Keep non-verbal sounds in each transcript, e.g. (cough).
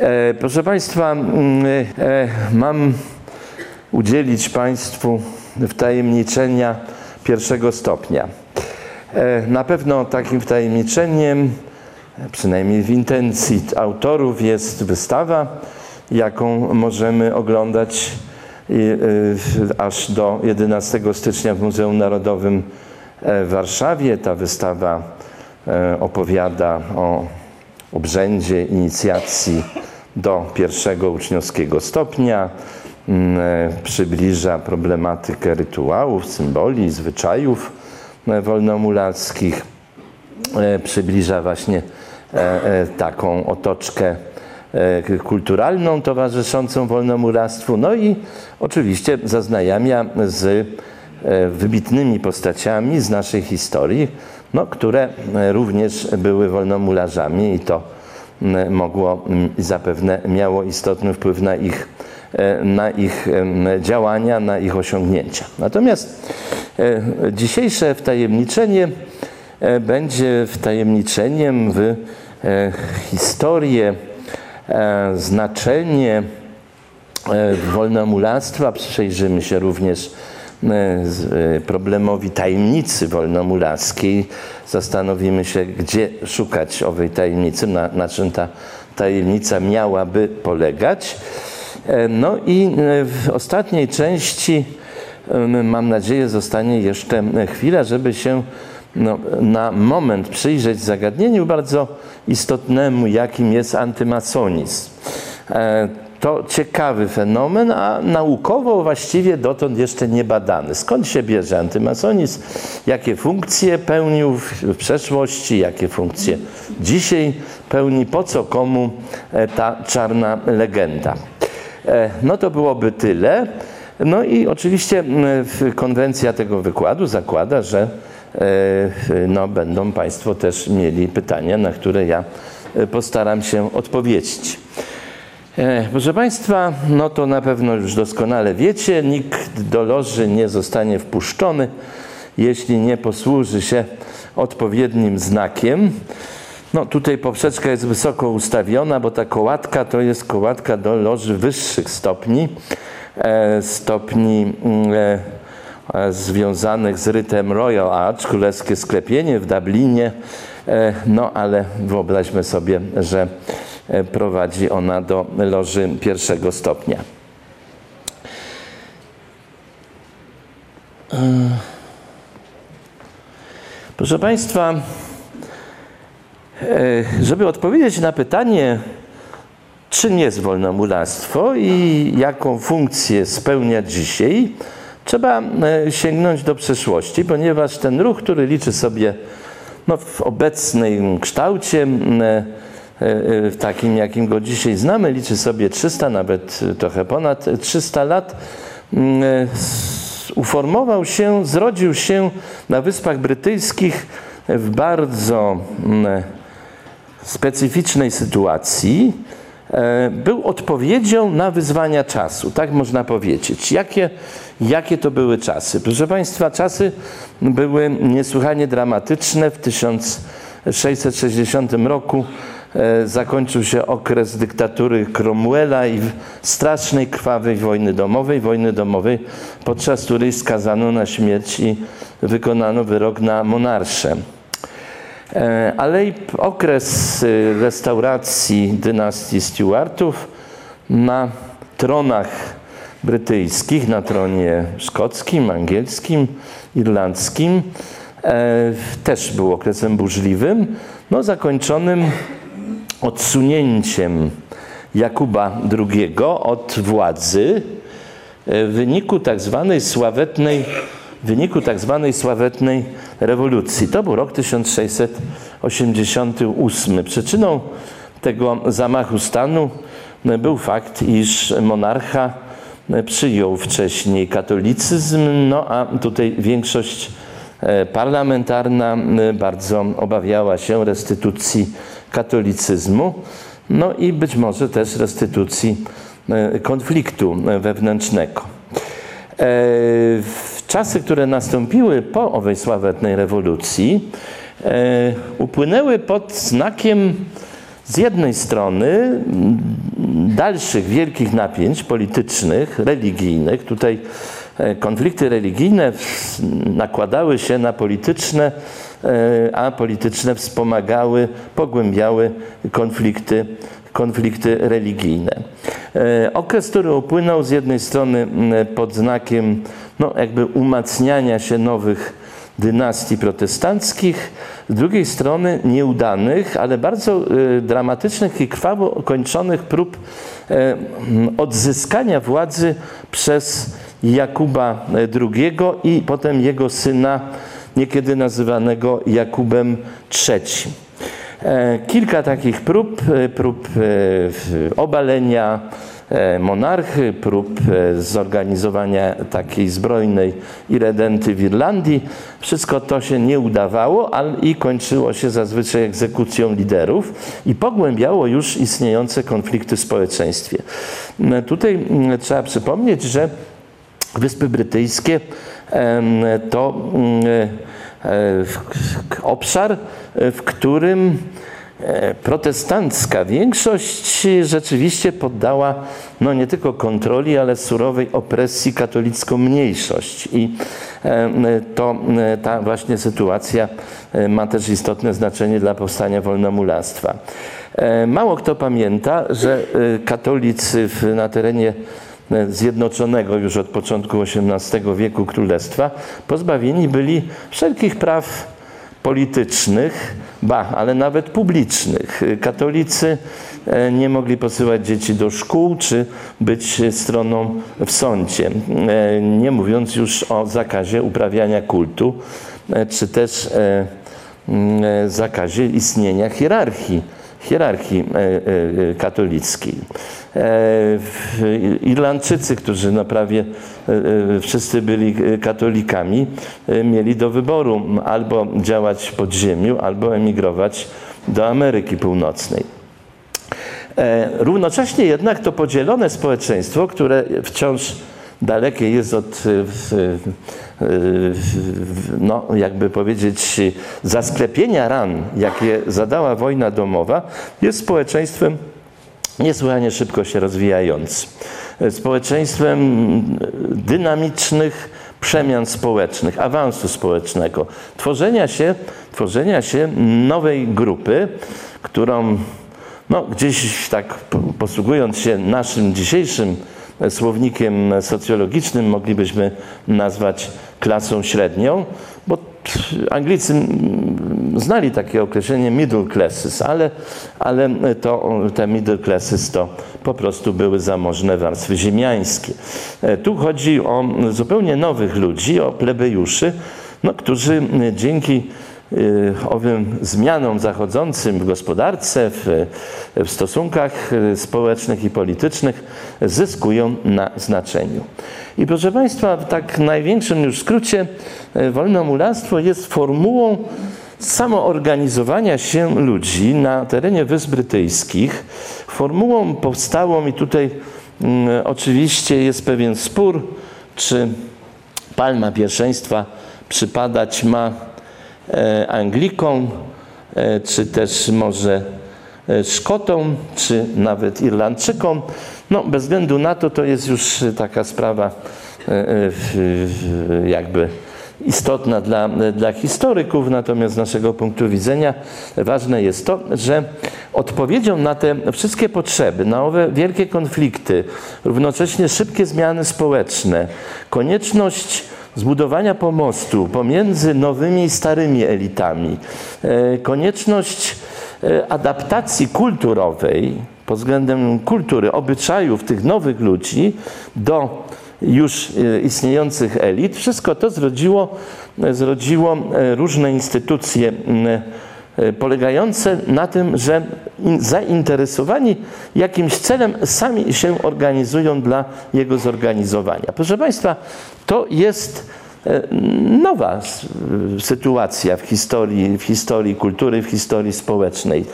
E, proszę Państwa, mm, e, mam udzielić Państwu wtajemniczenia pierwszego stopnia. E, na pewno takim wtajemniczeniem, przynajmniej w intencji autorów, jest wystawa, jaką możemy oglądać aż do 11 stycznia w Muzeum Narodowym w Warszawie. Ta wystawa opowiada o obrzędzie inicjacji do pierwszego uczniowskiego stopnia, mm, e, przybliża problematykę rytuałów, symboli, zwyczajów e, wolnomulackich, e, przybliża właśnie taką otoczkę kulturalną towarzyszącą wolnomuractwu, no i oczywiście zaznajamia z wybitnymi postaciami z naszej historii, no, które również były wolnomularzami i to mogło zapewne miało istotny wpływ na ich, e, na ich działania, na ich osiągnięcia. Natomiast e, dzisiejsze wtajemniczenie e, będzie wtajemniczeniem w historię, znaczenie wolnomulactwa. Przejrzymy się również problemowi tajemnicy wolnomulackiej, zastanowimy się, gdzie szukać owej tajemnicy, na, na czym ta tajemnica miałaby polegać. E, no i e, w ostatniej części, mam nadzieję, zostanie jeszcze chwila, żeby się no, na moment przyjrzeć zagadnieniu bardzo istotnemu, jakim jest antymasonizm. To ciekawy fenomen, a naukowo właściwie dotąd jeszcze nie badany. Skąd się bierze antymasonizm? Jakie funkcje pełnił w przeszłości, jakie funkcje dzisiaj pełni, po co komu e, ta czarna legenda? E, no to byłoby tyle. No i oczywiście konwencja tego wykładu zakłada, że e, no, będą Państwo też mieli pytania, na które ja postaram się odpowiedzieć. E, proszę Państwa, no to na pewno już doskonale wiecie, nikt do loży nie zostanie wpuszczony, jeśli nie posłuży się odpowiednim znakiem. No tutaj poprzeczka jest wysoko ustawiona, bo ta kołatka to jest kołatka do loży wyższych stopni, e, stopni mm, e, związanych z rytem Royal Arch, królewskie sklepienie w Dublinie. No ale wyobraźmy sobie, że prowadzi ona do loży pierwszego stopnia. E, proszę Państwa, e, żeby odpowiedzieć na pytanie, czym jest wolnomulactwo i jaką funkcję spełnia dzisiaj, trzeba sięgnąć do przeszłości, ponieważ ten ruch, który liczy sobie no, w obecnym kształcie E, e, takim, jakim go dzisiaj znamy, liczy sobie 300, nawet trochę ponad 300 lat, mm, e, uformował się, zrodził się na Wyspach Brytyjskich w bardzo mm, specyficznej sytuacji. Był odpowiedzią na wyzwania czasu, tak można powiedzieć. Jakie, jakie to były czasy? Proszę Państwa, czasy były niesłychanie dramatyczne. W 1660 roku E, zakończył się okres dyktatury Cromwella i strasznej, krwawej wojny domowej, wojny domowej, podczas której skazano na śmierć i wykonano wyrok na monarszę. E, ale i okres y, restauracji dynastii Stuartów na tronach brytyjskich, na tronie szkockim, angielskim, irlandzkim, e, też był okresem burzliwym, no, zakończonym odsunięciem Jakuba II od władzy w wyniku tak zwanej sławetnej w wyniku tak zwanej sławetnej rewolucji. To był rok 1688. Przyczyną tego zamachu stanu był fakt, iż monarcha przyjął wcześniej katolicyzm, no a tutaj większość e, parlamentarna bardzo obawiała się restytucji katolicyzmu, no i być może też restytucji e, konfliktu e, wewnętrznego. E, w czasy, które nastąpiły po owej sławetnej rewolucji, upłynęły pod znakiem z jednej strony dalszych wielkich napięć politycznych, religijnych, tutaj konflikty religijne nakładały się na polityczne, a polityczne wspomagały, pogłębiały konflikty, konflikty religijne. E, okres, który upłynął z jednej strony pod znakiem no, jakby umacniania się nowych dynastii protestanckich, z drugiej strony nieudanych, ale bardzo y, dramatycznych i krwawo kończonych prób e, odzyskania władzy przez Jakuba II i potem jego syna, niekiedy nazywanego Jakubem III. E, kilka takich prób, e, prób obalenia, E, monarchy, prób zorganizowania takiej zbrojnej iredenty w Irlandii. Wszystko to się nie udawało ale i kończyło się zazwyczaj egzekucją liderów i pogłębiało już istniejące konflikty w społeczeństwie. Tutaj trzeba przypomnieć, że Wyspy Brytyjskie to obszar, w którym E, protestancka większość rzeczywiście poddała no nie tylko kontroli, ale surowej opresji katolicką mniejszość. I e, to e, ta właśnie sytuacja ma też istotne znaczenie dla powstania wolnomulactwa. Mało kto pamięta, że katolicy na terenie zjednoczonego już od początku XVIII wieku królestwa pozbawieni byli wszelkich praw politycznych, ba, ale nawet publicznych. Katolicy e, nie mogli posyłać dzieci do szkół czy być stroną w sądzie, e, nie mówiąc już o zakazie uprawiania kultu, e, czy też zakazie istnienia hierarchii hierarchii katolickiej. Irlandczycy, którzy na prawie wszyscy byli katolikami, mieli do wyboru albo działać w podziemiu, albo emigrować do Ameryki Północnej. E, równocześnie jednak to podzielone społeczeństwo, które wciąż dalekie jest od, no, jakby powiedzieć, zasklepienia ran, jakie zadała wojna domowa, jest społeczeństwem niesłychanie szybko się rozwijającym. Społeczeństwem dynamicznych przemian społecznych, awansu społecznego, tworzenia się, tworzenia się nowej grupy, którą no, gdzieś tak posługując się naszym dzisiejszym słownikiem socjologicznym moglibyśmy nazwać klasą średnią, bo Anglicy znali takie określenie middle classes, ale, ale to, te middle classes to po prostu były zamożne warstwy ziemiańskie. E, tu chodzi o zupełnie nowych ludzi, o plebejuszy, no, którzy dzięki owym zmianom zachodzącym w gospodarce, w, w stosunkach y, społecznych i politycznych zyskują na znaczeniu. I proszę Państwa, w tak największym już skrócie, y, wolnomulactwo jest formułą samoorganizowania się ludzi na terenie Wysp Brytyjskich, formułą powstałą i tutaj mm, oczywiście jest pewien spór, czy palma pierwszeństwa przypadać ma Anglikom, e, czy też może e, Szkotom, czy nawet Irlandczykom. No, bez względu na to, to jest już taka sprawa jakby istotna dla, dla historyków, natomiast z naszego punktu widzenia ważne jest to, że odpowiedzią na te wszystkie potrzeby, na owe wielkie konflikty, równocześnie szybkie zmiany społeczne, konieczność zbudowania pomostu pomiędzy nowymi i starymi elitami, e, konieczność e, adaptacji kulturowej pod względem kultury, obyczajów tych nowych ludzi do już e, istniejących elit. Wszystko to zrodziło, zrodziło różne instytucje polegające na tym, że zainteresowani jakimś celem sami się organizują dla jego zorganizowania. Proszę Państwa, to jest nowa sytuacja w historii, w historii kultury, w historii społecznej.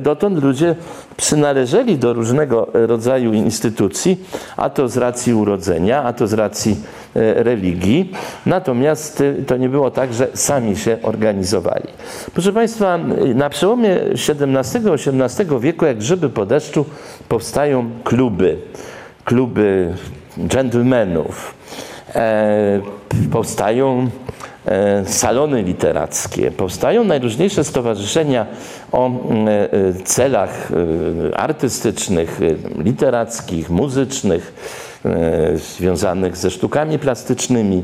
Dotąd ludzie przynależeli do różnego rodzaju instytucji, a to z racji urodzenia, a to z racji religii. Natomiast to nie było tak, że sami się organizowali. Proszę Państwa, na przełomie XVII-XVIII wieku, jak grzyby po deszczu, powstają kluby. Kluby dżentelmenów. E, powstają e, salony literackie, powstają najróżniejsze stowarzyszenia o e, celach artystycznych, literackich, muzycznych, związanych ze sztukami plastycznymi.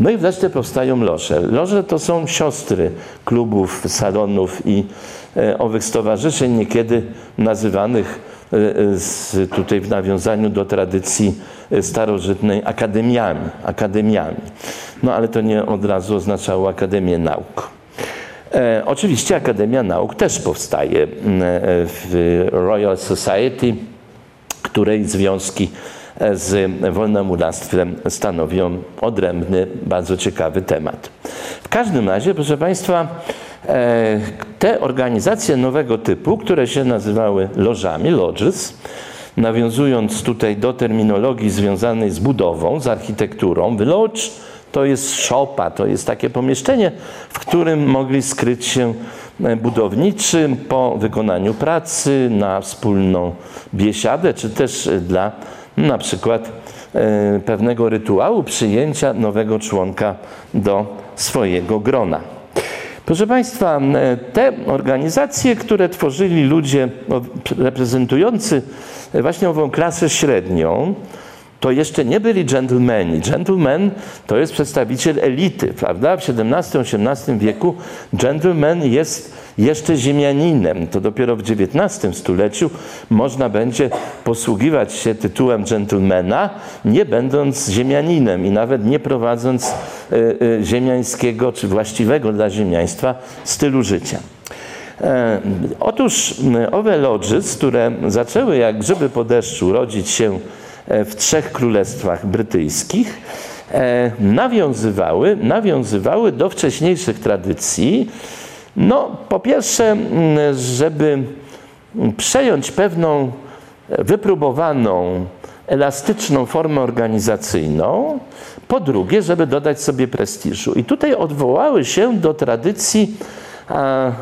No i wreszcie powstają loże. Loże to są siostry klubów, salonów i owych stowarzyszeń, niekiedy nazywanych z, tutaj w nawiązaniu do tradycji starożytnej akademiami, akademiami. No ale to nie od razu oznaczało Akademię Nauk. E, oczywiście Akademia Nauk też powstaje w Royal Society, której związki z wolnomulactwem stanowią odrębny, bardzo ciekawy temat. W każdym razie, proszę Państwa, E, te organizacje nowego typu, które się nazywały lożami, lodges, nawiązując tutaj do terminologii związanej z budową, z architekturą, lodge to jest szopa, to jest takie pomieszczenie, w którym mogli skryć się e, budowniczy po wykonaniu pracy na wspólną biesiadę, czy też dla na przykład e, pewnego rytuału przyjęcia nowego członka do swojego grona. Proszę Państwa, te organizacje, które tworzyli ludzie reprezentujący właśnie ową klasę średnią, to jeszcze nie byli dżentelmeni. Gentleman to jest przedstawiciel elity, prawda? W XVII-XVIII wieku gentleman jest jeszcze ziemianinem. To dopiero w XIX stuleciu można będzie posługiwać się tytułem gentlemana, nie będąc ziemianinem i nawet nie prowadząc y, y, ziemiańskiego czy właściwego dla ziemiaństwa stylu życia. E, otóż owe lodges, które zaczęły jak grzyby po deszczu rodzić się E, w trzech królestwach brytyjskich e, nawiązywały, nawiązywały do wcześniejszych tradycji. No, po pierwsze, żeby przejąć pewną wypróbowaną, elastyczną formę organizacyjną, po drugie, żeby dodać sobie prestiżu. I tutaj odwołały się do tradycji a,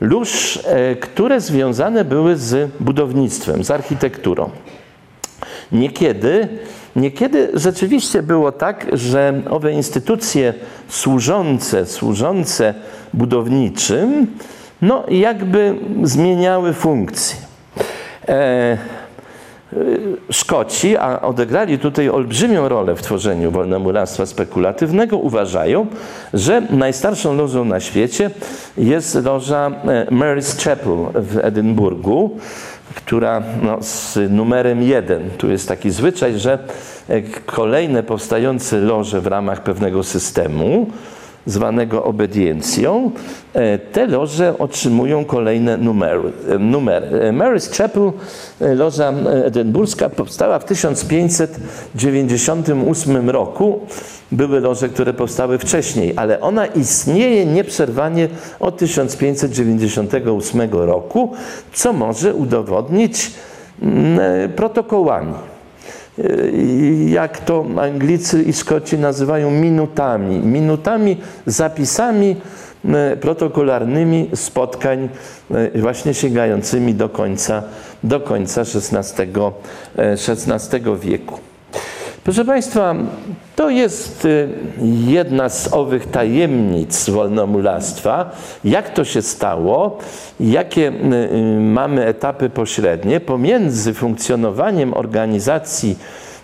lóż, e, które związane były z budownictwem, z architekturą. Niekiedy, niekiedy rzeczywiście było tak, że owe instytucje służące, służące budowniczym, no jakby zmieniały funkcję. E, Szkoci, a odegrali tutaj olbrzymią rolę w tworzeniu wolnomuractwa spekulatywnego, uważają, że najstarszą lożą na świecie jest loża e, Mary's Chapel w Edynburgu, która no, z numerem jeden. Tu jest taki zwyczaj, że e, kolejne powstające loże w ramach pewnego systemu, zwanego obediencją, e, te loże otrzymują kolejne numery. E, numery. Mary's Chapel, loża edynburska, powstała w 1598 roku były loże, które powstały wcześniej, ale ona istnieje nieprzerwanie od 1598 roku, co może udowodnić mm, e, protokołami. E, jak to Anglicy i Szkoci nazywają minutami. Minutami, zapisami e, protokolarnymi spotkań właśnie sięgającymi do końca, do końca XVI, XVI wieku. Proszę Państwa, to jest y, jedna z owych tajemnic wolnomulactwa. Jak to się stało? Jakie y, y, mamy etapy pośrednie pomiędzy funkcjonowaniem organizacji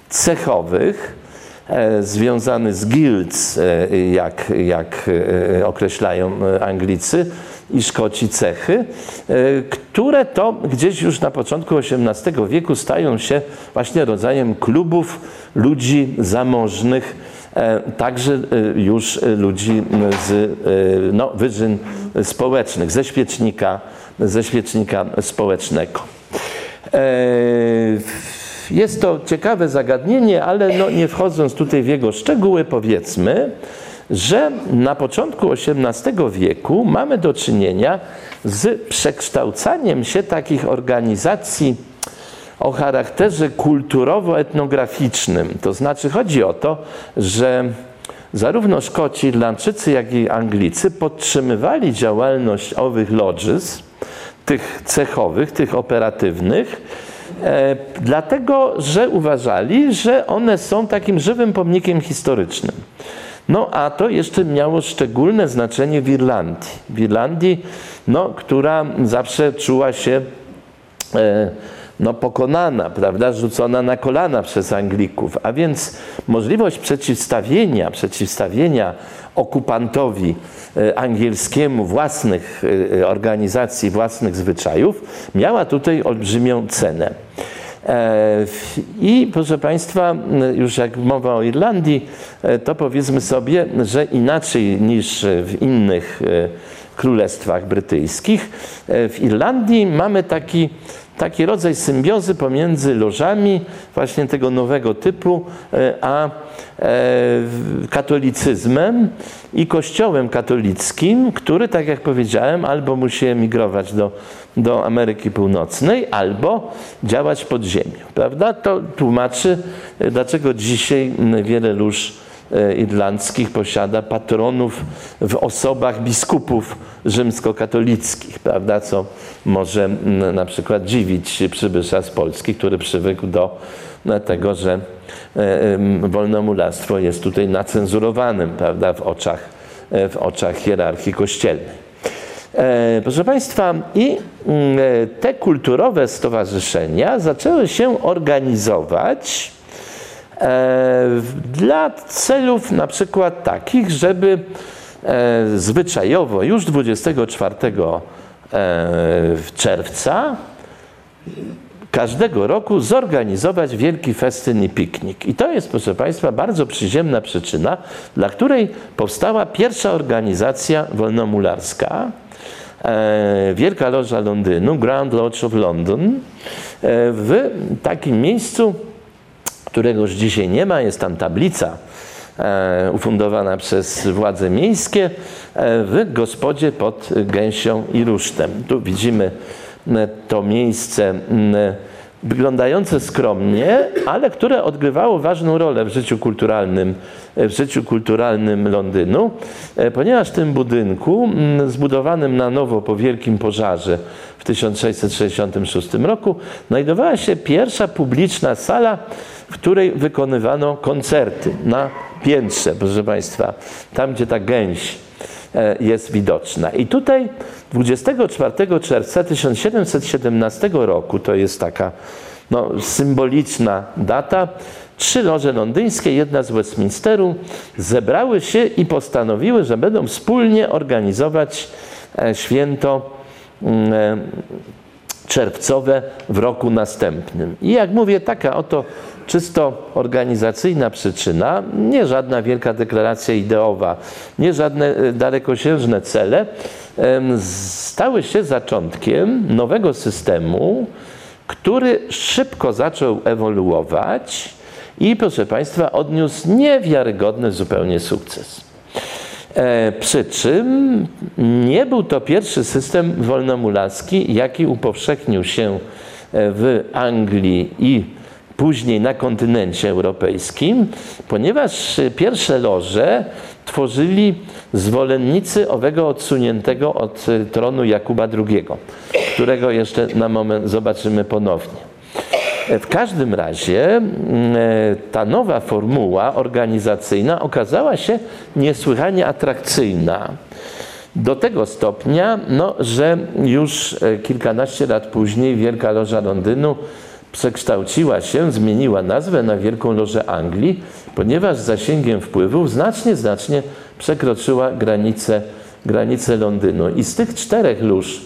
cechowych, e, związany z guilds, e, jak, jak e, określają Anglicy, i Szkoci cechy, które to gdzieś już na początku XVIII wieku stają się właśnie rodzajem klubów ludzi zamożnych, e, także e, już ludzi z e, no, wyżyn społecznych, ze świecznika, ze świecznika społecznego. Jest to ciekawe zagadnienie, ale no nie wchodząc tutaj w jego szczegóły, powiedzmy, że na początku XVIII wieku mamy do czynienia z przekształcaniem się takich organizacji o charakterze kulturowo-etnograficznym. To znaczy chodzi o to, że zarówno Szkoci, Irlandczycy, jak i Anglicy podtrzymywali działalność owych lodges, tych cechowych, tych operatywnych, e, dlatego że uważali, że one są takim żywym pomnikiem historycznym. No a to jeszcze miało szczególne znaczenie w Irlandii. W Irlandii, no, która zawsze czuła się e, no, pokonana, prawda, rzucona na kolana przez Anglików, a więc możliwość przeciwstawienia, przeciwstawienia okupantowi e, angielskiemu własnych e, organizacji, własnych zwyczajów miała tutaj olbrzymią cenę. E, I proszę Państwa, już jak mowa o Irlandii, to powiedzmy sobie, że inaczej niż w innych królestwach brytyjskich, w Irlandii mamy taki taki rodzaj symbiozy pomiędzy lożami właśnie tego nowego typu, e, a e, katolicyzmem i kościołem katolickim, który, tak jak powiedziałem, albo musi emigrować do, do Ameryki Północnej, albo działać pod ziemią. Prawda? To tłumaczy, e, dlaczego dzisiaj wiele lóż irlandzkich posiada patronów w osobach biskupów rzymskokatolickich, prawda, co może na przykład dziwić przybysza z Polski, który przywykł do tego, że e, wolnomularstwo jest tutaj nacenzurowanym prawda, w, oczach, e, w oczach hierarchii kościelnej. Proszę Państwa, i te kulturowe stowarzyszenia zaczęły się organizować E, dla celów na przykład takich, żeby e, zwyczajowo już 24 e, czerwca każdego roku zorganizować wielki festyn i piknik. I to jest, proszę Państwa, bardzo przyziemna przyczyna, dla której powstała pierwsza organizacja wolnomularska, Wielka Loża Londynu, Grand Lodge of London, w takim miejscu, którego już dzisiaj nie ma. Jest tam tablica e, ufundowana przez władze miejskie e, w gospodzie pod Gęsią i Rusztem. Tu widzimy e, to miejsce wyglądające skromnie, ale które odgrywało ważną rolę w życiu kulturalnym, w życiu kulturalnym Londynu, ponieważ w tym budynku, zbudowanym na nowo po wielkim pożarze w 1666 roku, znajdowała się pierwsza publiczna sala w której wykonywano koncerty na piętrze, proszę Państwa, tam gdzie ta gęś e, jest widoczna. I tutaj 24 czerwca 1717 roku, to jest taka no, symboliczna data, trzy loże londyńskie, jedna z Westminsteru, zebrały się i postanowiły, że będą wspólnie organizować e, święto mm, e, czerwcowe w roku następnym. I jak mówię, taka oto czysto organizacyjna przyczyna, nie żadna wielka deklaracja ideowa, nie żadne e, dalekosiężne cele, stały się zaczątkiem nowego systemu, który szybko zaczął ewoluować i, proszę Państwa, odniósł niewiarygodny zupełnie sukces. E, przy czym nie był to pierwszy system wolnomularski, jaki upowszechnił się e, w Anglii i później na kontynencie europejskim, ponieważ pierwsze loże tworzyli zwolennicy owego odsuniętego od tronu Jakuba II, którego jeszcze na moment zobaczymy ponownie. W każdym razie mm, ta nowa formuła organizacyjna okazała się niesłychanie atrakcyjna. Do tego stopnia, no, że już kilkanaście lat później Wielka Loża Londynu przekształciła się, zmieniła nazwę na Wielką Lożę Anglii, ponieważ zasięgiem wpływów znacznie, znacznie przekroczyła granicę, granicę Londynu. I z tych czterech lóż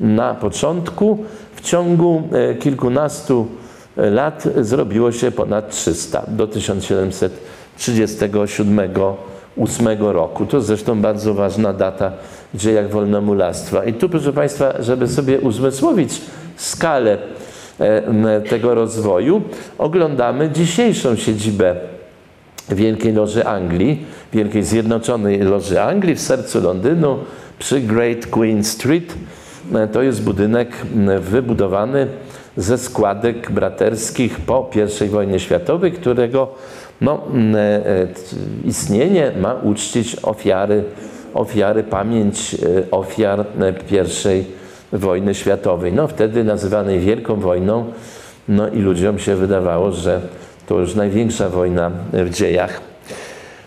na początku w ciągu e, kilkunastu e, lat zrobiło się ponad 300 do 1737 8 roku. To zresztą bardzo ważna data w dziejach wolnomularstwa. I tu, proszę Państwa, żeby sobie uzmysłowić skalę tego rozwoju, oglądamy dzisiejszą siedzibę Wielkiej Loży Anglii, Wielkiej Zjednoczonej Loży Anglii w sercu Londynu przy Great Queen Street. To jest budynek wybudowany ze składek braterskich po I wojnie światowej, którego no, istnienie ma uczcić ofiary, ofiary pamięć ofiar I wojny światowej. No, wtedy nazywanej Wielką Wojną, no i ludziom się wydawało, że to już największa wojna w dziejach.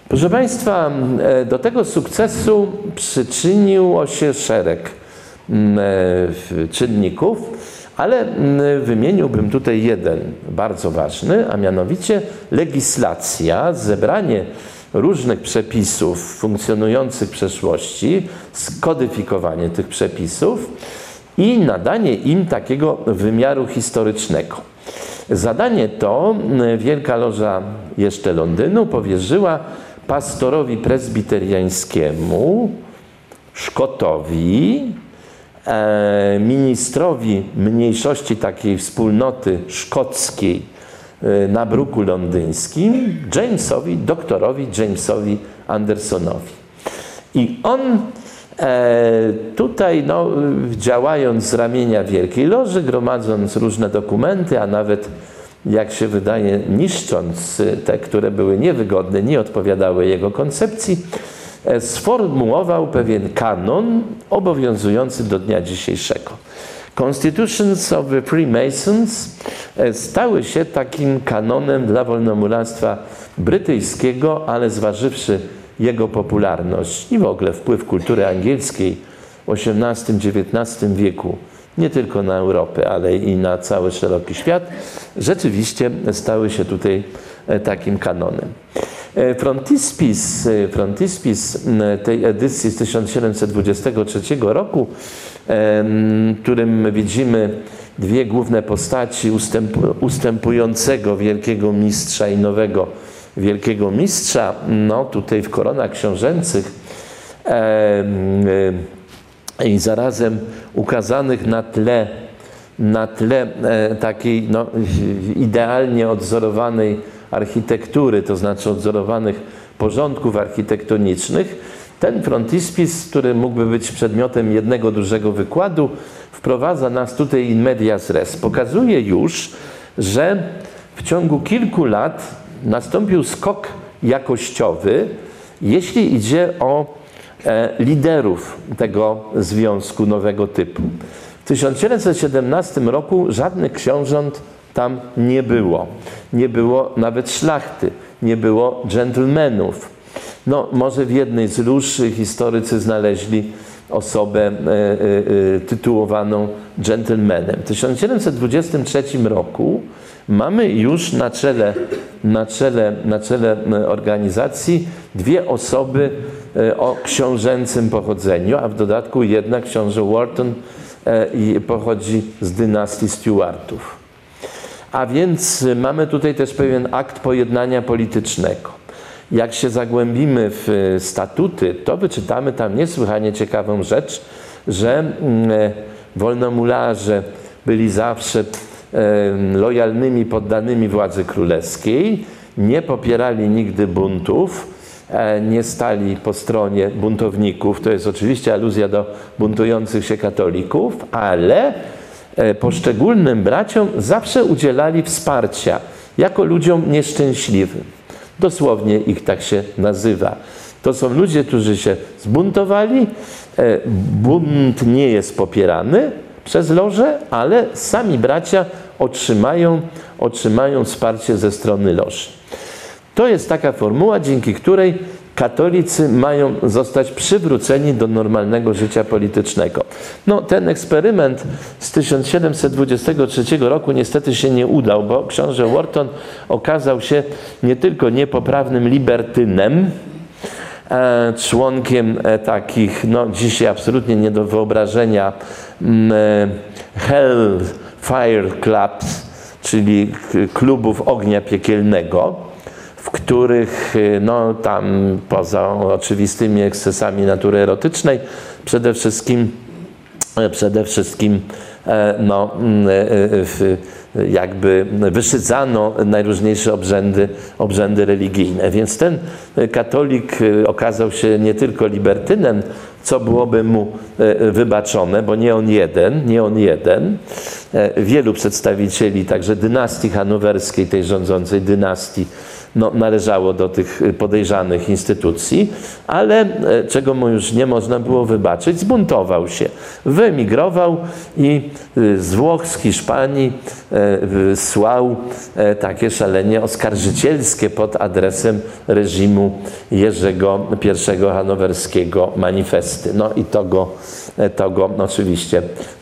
Proszę Państwa, e, do tego sukcesu przyczyniło się szereg mm, e, czynników, ale mm, wymieniłbym tutaj jeden bardzo ważny, a mianowicie legislacja, zebranie różnych przepisów funkcjonujących w przeszłości, skodyfikowanie tych przepisów i nadanie im takiego wymiaru historycznego. Zadanie to Wielka Loża jeszcze Londynu powierzyła pastorowi prezbiteriańskiemu, Szkotowi, e, ministrowi mniejszości takiej wspólnoty szkockiej e, na bruku londyńskim, Jamesowi, doktorowi Jamesowi Andersonowi. I on tutaj, no, działając z ramienia Wielkiej Loży, gromadząc różne dokumenty, a nawet, jak się wydaje, niszcząc te, które były niewygodne, nie odpowiadały jego koncepcji, e, sformułował pewien kanon obowiązujący do dnia dzisiejszego. Constitutions of the Freemasons e, stały się takim kanonem dla wolnomuractwa brytyjskiego, ale zważywszy jego popularność i w ogóle wpływ kultury angielskiej w XVIII-XIX wieku, nie tylko na Europę, ale i na cały szeroki świat, rzeczywiście stały się tutaj e, takim kanonem. E, frontispice, e, tej edycji z 1723 roku, w którym widzimy dwie główne postaci ustępującego wielkiego mistrza i nowego wielkiego mistrza, no tutaj w koronach książęcych e, e, i zarazem ukazanych na tle, na tle e, takiej no, idealnie odzorowanej architektury, to znaczy odzorowanych porządków architektonicznych, ten frontispice, który mógłby być przedmiotem jednego dużego wykładu, wprowadza nas tutaj in medias res. Pokazuje już, że w ciągu kilku lat nastąpił skok jakościowy, jeśli idzie o e, liderów tego związku nowego typu. W 1717 roku żadnych książąt tam nie było. Nie było nawet szlachty, nie było dżentelmenów. No, może w jednej z lóż historycy znaleźli osobę e, e, tytułowaną dżentelmenem. W 1723 roku mamy już na czele, na czele, na czele e, organizacji dwie osoby e, o książęcym pochodzeniu, a w dodatku jedna książę Wharton e, pochodzi z dynastii Stuartów. A więc mamy tutaj też pewien akt pojednania politycznego. Jak się zagłębimy w statuty, to wyczytamy tam niesłychanie ciekawą rzecz, że mm, wolnomularze byli zawsze lojalnymi poddanymi władzy królewskiej, nie popierali nigdy buntów, e, nie stali po stronie buntowników. To jest oczywiście aluzja do buntujących się katolików, ale e, poszczególnym braciom zawsze udzielali wsparcia jako ludziom nieszczęśliwym. Dosłownie ich tak się nazywa. To są ludzie, którzy się zbuntowali. E, bunt nie jest popierany przez loże, ale sami bracia otrzymają, otrzymają wsparcie ze strony loży. To jest taka formuła, dzięki której katolicy mają zostać przywróceni do normalnego życia politycznego. No, ten eksperyment z 1723 roku niestety się nie udał, bo książę Wharton okazał się nie tylko niepoprawnym libertynem, e, członkiem e, takich, no dzisiaj absolutnie nie do wyobrażenia, mm, e, Hell Fire Clubs, czyli klubów ognia piekielnego, w których no, tam poza oczywistymi ekscesami natury erotycznej przede wszystkim, przede wszystkim no, jakby wyszydzano najróżniejsze obrzędy, obrzędy religijne. Więc ten katolik okazał się nie tylko libertynem, co byłoby mu wybaczone, bo nie on jeden, nie on jeden. Wielu przedstawicieli także dynastii hanowerskiej, tej rządzącej dynastii, no, należało do tych podejrzanych instytucji, ale e, czego mu już nie można było wybaczyć, zbuntował się. Wyemigrował i e, z Włoch, z Hiszpanii e, słał takie szalenie oskarżycielskie pod adresem reżimu Jerzego I Hanowerskiego manifesty. No i to go, to go oczywiście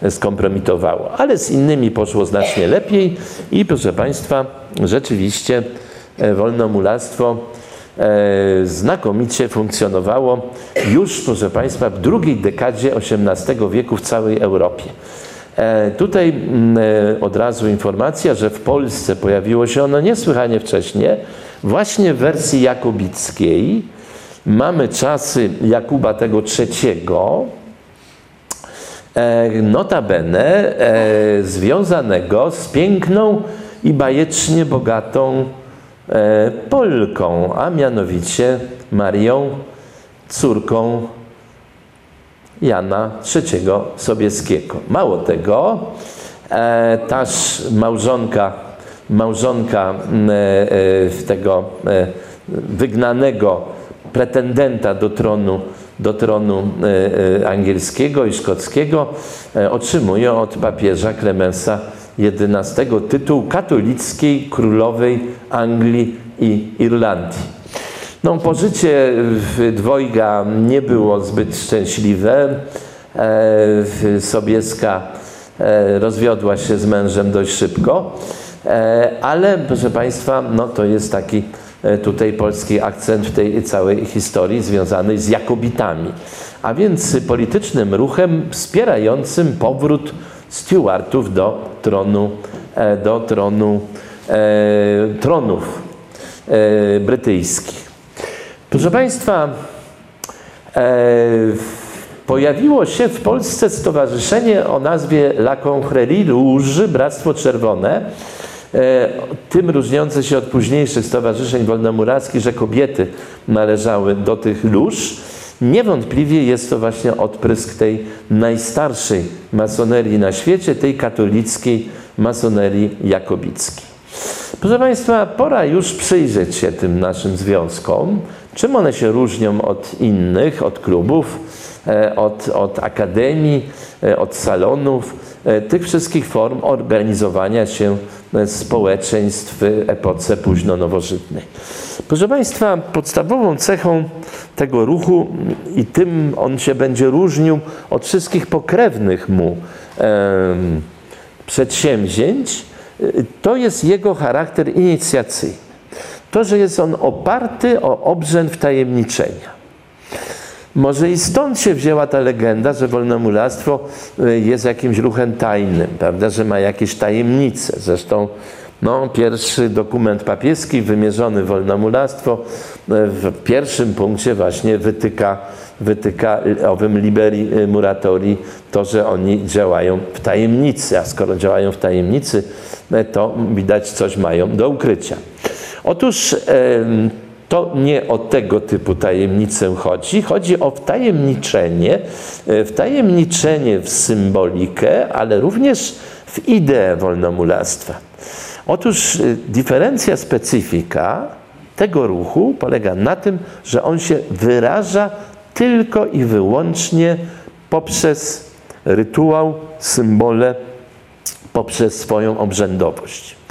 skompromitowało. Ale z innymi poszło znacznie lepiej i proszę Państwa, rzeczywiście E, wolnomulactwo e, znakomicie funkcjonowało już, proszę Państwa, w drugiej dekadzie XVIII wieku w całej Europie. E, tutaj mm, od razu informacja, że w Polsce pojawiło się ono niesłychanie wcześnie, właśnie w wersji jakobickiej. Mamy czasy Jakuba tego III, notabene związanego z piękną i bajecznie bogatą Polką, a mianowicie Marią, córką Jana III Sobieskiego. Mało tego, e, taż małżonka, małżonka e, tego wygnanego pretendenta do tronu, do tronu angielskiego i szkockiego otrzymuje od papieża Klemensa XI tytuł katolickiej królowej Anglii i Irlandii. No, pożycie dwojga nie było zbyt szczęśliwe. E, Sobieska e, rozwiodła się z mężem dość szybko, e, ale proszę Państwa, no to jest taki tutaj polski akcent w tej całej historii związanej z Jakobitami, a więc politycznym ruchem wspierającym powrót Stuartów do tronu, e, do tronu, e, tronów e, brytyjskich. Proszę Państwa, pojawiło się w Polsce stowarzyszenie o nazwie La Confrérie Rouge, Bractwo Czerwone, tym różniące się od późniejszych stowarzyszeń wolnomurackich, że kobiety należały do tych lóż. Niewątpliwie jest to właśnie odprysk tej najstarszej masonerii na świecie, tej katolickiej masonerii jakobickiej. Proszę Państwa, pora już przyjrzeć się tym naszym związkom, czym one się różnią od innych, od klubów, e, od, od akademii, e, od salonów, e, tych wszystkich form organizowania się społeczeństw w epoce późno-nowożytnej. Proszę Państwa, podstawową cechą tego ruchu i tym on się będzie różnił od wszystkich pokrewnych mu e, przedsięwzięć, to jest jego charakter inicjacyjny. To, że jest on oparty o obrzęd wtajemniczenia. Może i stąd się wzięła ta legenda, że wolnomulactwo e, jest jakimś ruchem tajnym, prawda, że ma jakieś tajemnice. Zresztą no, pierwszy dokument papieski wymierzony wolnomulactwo e, w pierwszym punkcie właśnie wytyka, wytyka owym liberi muratori to, że oni działają w tajemnicy, a skoro działają w tajemnicy, to widać coś mają do ukrycia. Otóż to nie o tego typu tajemnicę chodzi. Chodzi o wtajemniczenie, e, wtajemniczenie w symbolikę, ale również w ideę wolnomulactwa. Otóż y, diferencja specyfika tego ruchu polega na tym, że on się wyraża tylko i wyłącznie poprzez rytuał, symbole, poprzez swoją obrzędowość.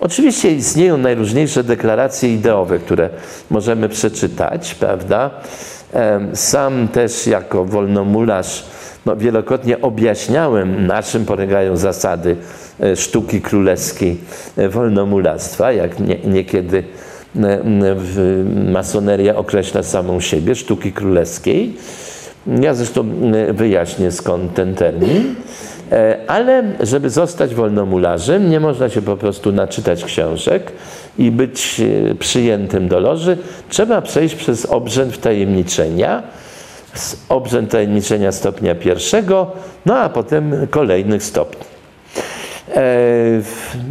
Oczywiście istnieją najróżniejsze deklaracje ideowe, które możemy przeczytać, prawda? Sam też jako wolnomularz no, wielokrotnie objaśniałem, na czym polegają zasady e, sztuki królewskiej e, wolnomulactwa, jak nie, niekiedy e, masoneria określa samą siebie, sztuki królewskiej. Ja zresztą wyjaśnię skąd ten termin. Ale żeby zostać wolnomularzem, nie można się po prostu naczytać książek i być przyjętym do loży. Trzeba przejść przez obrzęd wtajemniczenia, obrzęd tajemniczenia stopnia pierwszego, no a potem kolejnych stopni.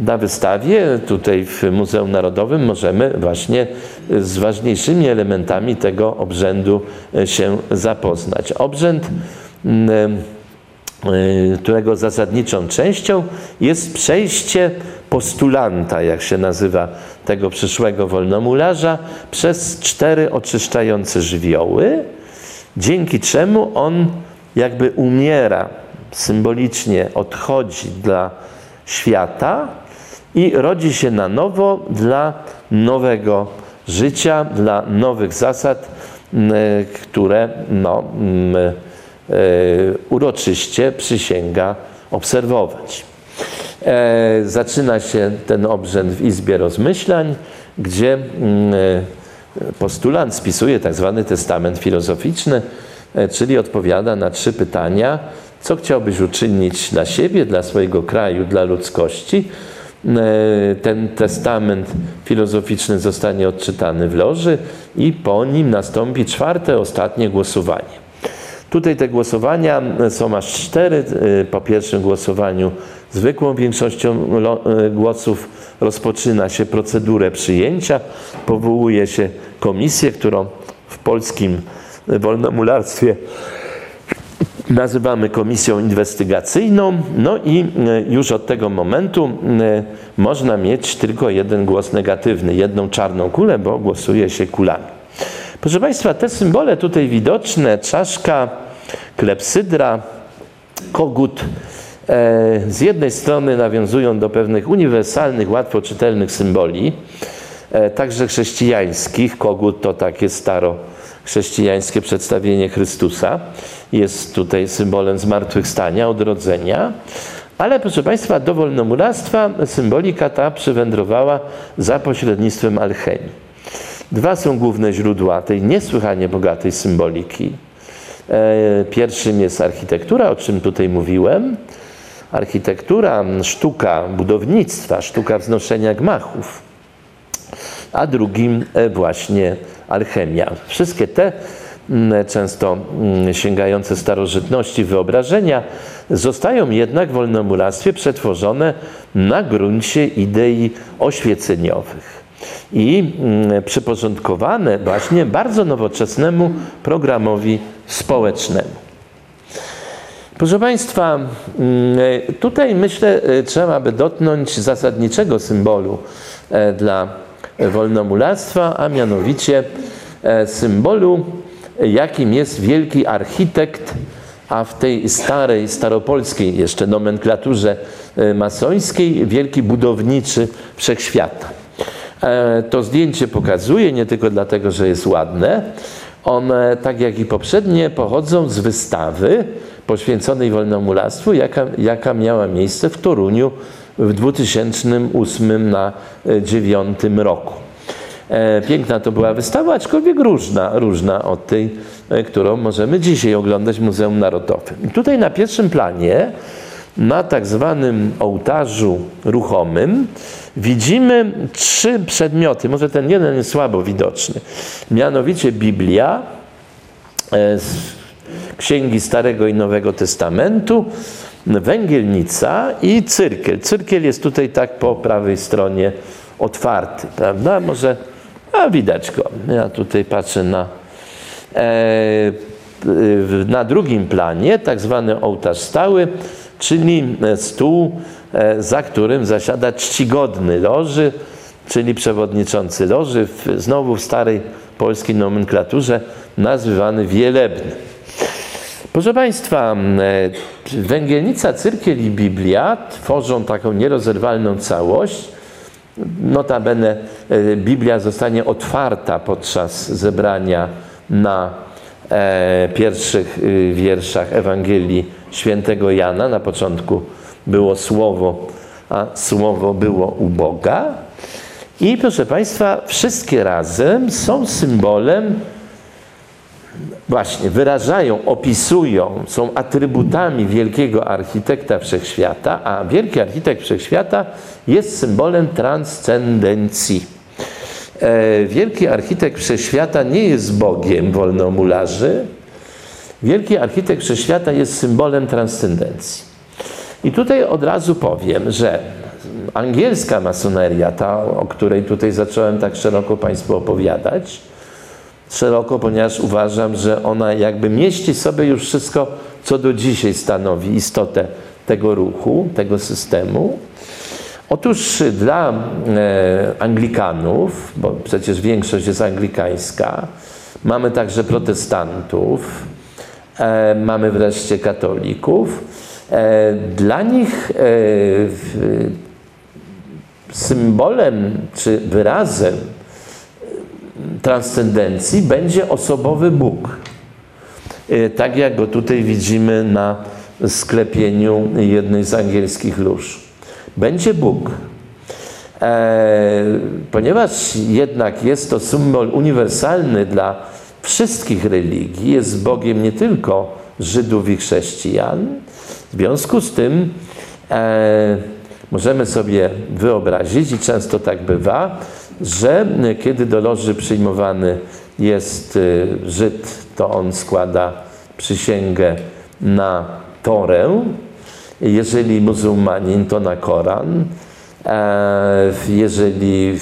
Na wystawie tutaj w Muzeum Narodowym możemy właśnie z ważniejszymi elementami tego obrzędu się zapoznać. Obrzęd którego zasadniczą częścią jest przejście postulanta, jak się nazywa tego przyszłego wolnomularza, przez cztery oczyszczające żywioły, dzięki czemu on jakby umiera, symbolicznie odchodzi dla świata i rodzi się na nowo dla nowego życia, dla nowych zasad, które no, uroczyście przysięga obserwować. E, zaczyna się ten obrzęd w Izbie Rozmyślań, gdzie mm, e, postulant spisuje tak zwany testament filozoficzny, e, czyli odpowiada na trzy pytania, co chciałbyś uczynić dla siebie, dla swojego kraju, dla ludzkości. Ten testament filozoficzny zostanie odczytany w loży i po nim nastąpi czwarte, ostatnie głosowanie. Tutaj te głosowania są aż cztery. Po pierwszym głosowaniu zwykłą większością e, głosów rozpoczyna się procedurę przyjęcia, powołuje się komisję, którą w polskim wolnomularstwie nazywamy komisją inwestygacyjną, no i e, już od tego momentu e, można mieć tylko jeden głos negatywny, jedną czarną kulę, bo głosuje się kulami. Proszę Państwa, te symbole tutaj widoczne, czaszka, klepsydra, kogut, e, z jednej strony nawiązują do pewnych uniwersalnych, łatwo czytelnych symboli, e, także chrześcijańskich. Kogut to takie staro chrześcijańskie przedstawienie Chrystusa. Jest tutaj symbolem zmartwychwstania, odrodzenia. Ale proszę Państwa, do wolnomularstwa symbolika ta przywędrowała za pośrednictwem alchemii. Dwa są główne źródła tej niesłychanie bogatej symboliki. E, pierwszym jest architektura, o czym tutaj mówiłem. Architektura, sztuka budownictwa, sztuka wznoszenia gmachów. A drugim e, właśnie alchemia. Wszystkie te często sięgające starożytności wyobrażenia zostają jednak w wolnomuractwie przetworzone na gruncie idei oświeceniowych i mm, przyporządkowane właśnie bardzo nowoczesnemu programowi społecznemu. Proszę Państwa, mm, tutaj myślę, e, trzeba by dotknąć zasadniczego symbolu e, dla wolnomularstwa, a mianowicie e, symbolu, jakim jest wielki architekt, a w tej starej, staropolskiej jeszcze nomenklaturze masońskiej, wielki budowniczy wszechświata. E, to zdjęcie pokazuje, nie tylko dlatego, że jest ładne, one, tak jak i poprzednie, pochodzą z wystawy poświęconej wolnomularstwu, jaka, jaka miała miejsce w Toruniu w 2008 na 2009 roku. E, piękna to była wystawa, aczkolwiek różna, różna od tej, e, którą możemy dzisiaj oglądać w Muzeum Narodowym. I tutaj na pierwszym planie na tak zwanym ołtarzu ruchomym widzimy trzy przedmioty. Może ten jeden jest słabo widoczny. Mianowicie Biblia, e, księgi Starego i Nowego Testamentu, węgielnica i cyrkiel. Cyrkiel jest tutaj tak po prawej stronie otwarty, prawda? Może, a widać go. Ja tutaj patrzę na e, na drugim planie, tak zwany ołtarz stały, czyli e, stół, e, za którym zasiada czcigodny loży, czyli przewodniczący loży, w, znowu w starej polskiej nomenklaturze nazywany wielebny. Proszę Państwa, e, węgielnica, cyrkiel i Biblia tworzą taką nierozerwalną całość. Notabene Biblia zostanie otwarta podczas zebrania na pierwszych y, wierszach Ewangelii świętego Jana. Na początku było słowo, a słowo było u Boga. I proszę Państwa, wszystkie razem są symbolem, właśnie wyrażają, opisują, są atrybutami wielkiego architekta wszechświata, a wielki architekt wszechświata jest symbolem transcendencji. E, wielki architekt wszechświata nie jest Bogiem wolnomularzy. Wielki architekt wszechświata jest symbolem transcendencji. I tutaj od razu powiem, że angielska masoneria, ta, o której tutaj zacząłem tak szeroko Państwu opowiadać, szeroko, ponieważ uważam, że ona jakby mieści sobie już wszystko, co do dzisiaj stanowi istotę tego ruchu, tego systemu. Otóż dla e, Anglikanów, bo przecież większość jest anglikańska, mamy także protestantów, e, mamy wreszcie katolików. E, dla nich symbolem czy wyrazem transcendencji będzie osobowy Bóg. Tak jak go tutaj widzimy na sklepieniu jednej z angielskich lóż będzie Bóg. E, ponieważ jednak jest to symbol uniwersalny dla wszystkich religii, jest Bogiem nie tylko Żydów i chrześcijan, w związku z tym e, możemy sobie wyobrazić, i często tak bywa, że kiedy do loży przyjmowany jest e, Żyd, to on składa przysięgę na Torę, jeżeli muzułmanin, to na Koran. E, jeżeli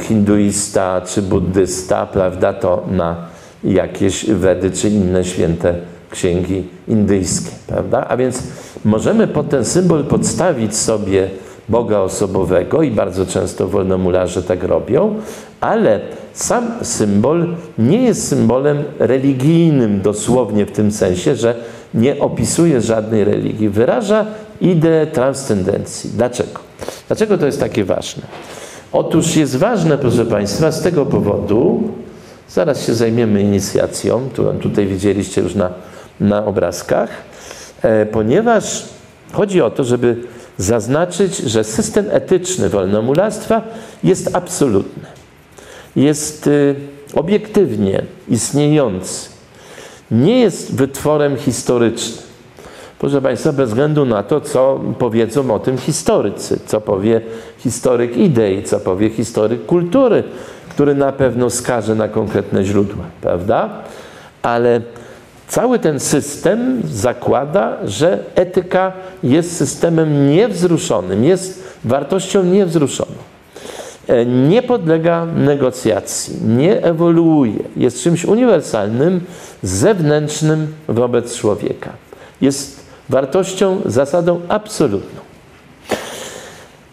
hinduista czy buddysta, prawda, to na jakieś Wedy czy inne święte księgi indyjskie, prawda? A więc możemy pod ten symbol podstawić sobie Boga osobowego i bardzo często wolnomularze tak robią, ale sam symbol nie jest symbolem religijnym dosłownie w tym sensie, że nie opisuje żadnej religii, wyraża ideę transcendencji. Dlaczego? Dlaczego to jest takie ważne? Otóż jest ważne, proszę Państwa, z tego powodu, zaraz się zajmiemy inicjacją, którą tutaj widzieliście już na, na obrazkach, e, ponieważ chodzi o to, żeby zaznaczyć, że system etyczny wolnomularstwa jest absolutny. Jest y, obiektywnie istniejący nie jest wytworem historycznym. Proszę Państwa, bez względu na to, co powiedzą o tym historycy, co powie historyk idei, co powie historyk kultury, który na pewno skaże na konkretne źródła, prawda? Ale cały ten system zakłada, że etyka jest systemem niewzruszonym, jest wartością niewzruszoną. E, nie podlega negocjacji, nie ewoluuje, jest czymś uniwersalnym, zewnętrznym wobec człowieka. Jest wartością, zasadą absolutną.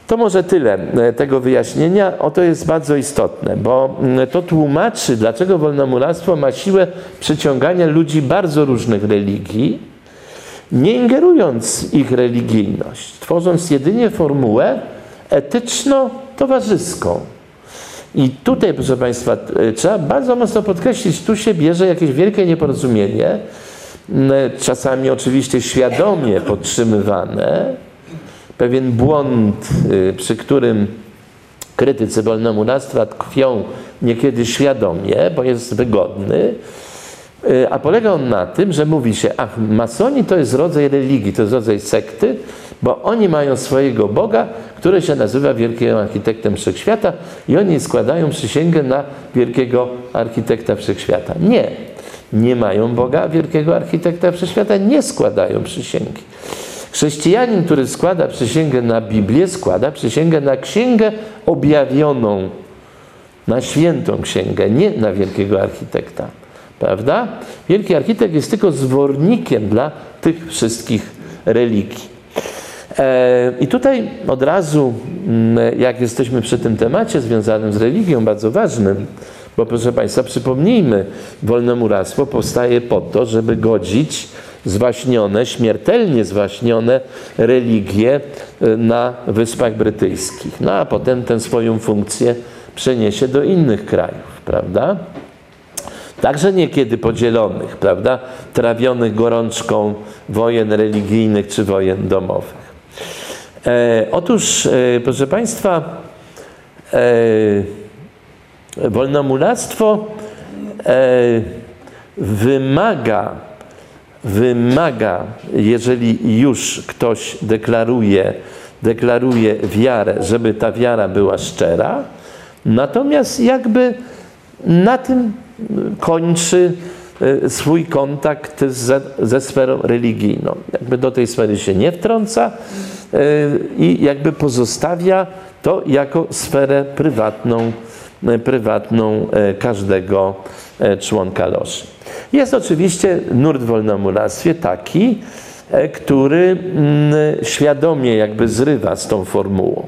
To może tyle e, tego wyjaśnienia. Oto jest bardzo istotne, bo mm, to tłumaczy, dlaczego wolnomularstwo ma siłę przyciągania ludzi bardzo różnych religii, nie ingerując ich religijność, tworząc jedynie formułę etyczno-towarzyską. I tutaj, proszę Państwa, e, trzeba bardzo mocno podkreślić, tu się bierze jakieś wielkie nieporozumienie, czasami oczywiście świadomie podtrzymywane, pewien błąd, e, przy którym krytycy wolnomuractwa tkwią niekiedy świadomie, bo jest wygodny, e, a polega on na tym, że mówi się, ach, masoni to jest rodzaj religii, to jest rodzaj sekty, bo oni mają swojego Boga, który się nazywa Wielkim Architektem Wszechświata i oni składają przysięgę na Wielkiego Architekta Wszechświata. Nie, nie mają Boga, Wielkiego Architekta Wszechświata, nie składają przysięgi. Chrześcijanin, który składa przysięgę na Biblię, składa przysięgę na Księgę objawioną, na świętą księgę, nie na wielkiego architekta. Prawda? Wielki architekt jest tylko zwornikiem dla tych wszystkich religii. E, I tutaj od razu, mm, jak jesteśmy przy tym temacie związanym z religią, bardzo ważnym, bo proszę Państwa, przypomnijmy, wolnomuractwo powstaje po to, żeby godzić zwaśnione, śmiertelnie zwaśnione religie e, na Wyspach Brytyjskich. No a potem tę swoją funkcję przeniesie do innych krajów, prawda? Także niekiedy podzielonych, prawda? Trawionych gorączką wojen religijnych czy wojen domowych. E, otóż, e, proszę Państwa, e, wolnomulactwo e, wymaga, wymaga, jeżeli już ktoś deklaruje, deklaruje wiarę, żeby ta wiara była szczera, natomiast jakby na tym kończy e, swój kontakt ze, ze sferą religijną. Jakby do tej sfery się nie wtrąca i jakby pozostawia to jako sferę prywatną, prywatną każdego członka loży. Jest oczywiście nurt w wolnomuractwie taki, który mm, świadomie jakby zrywa z tą formułą.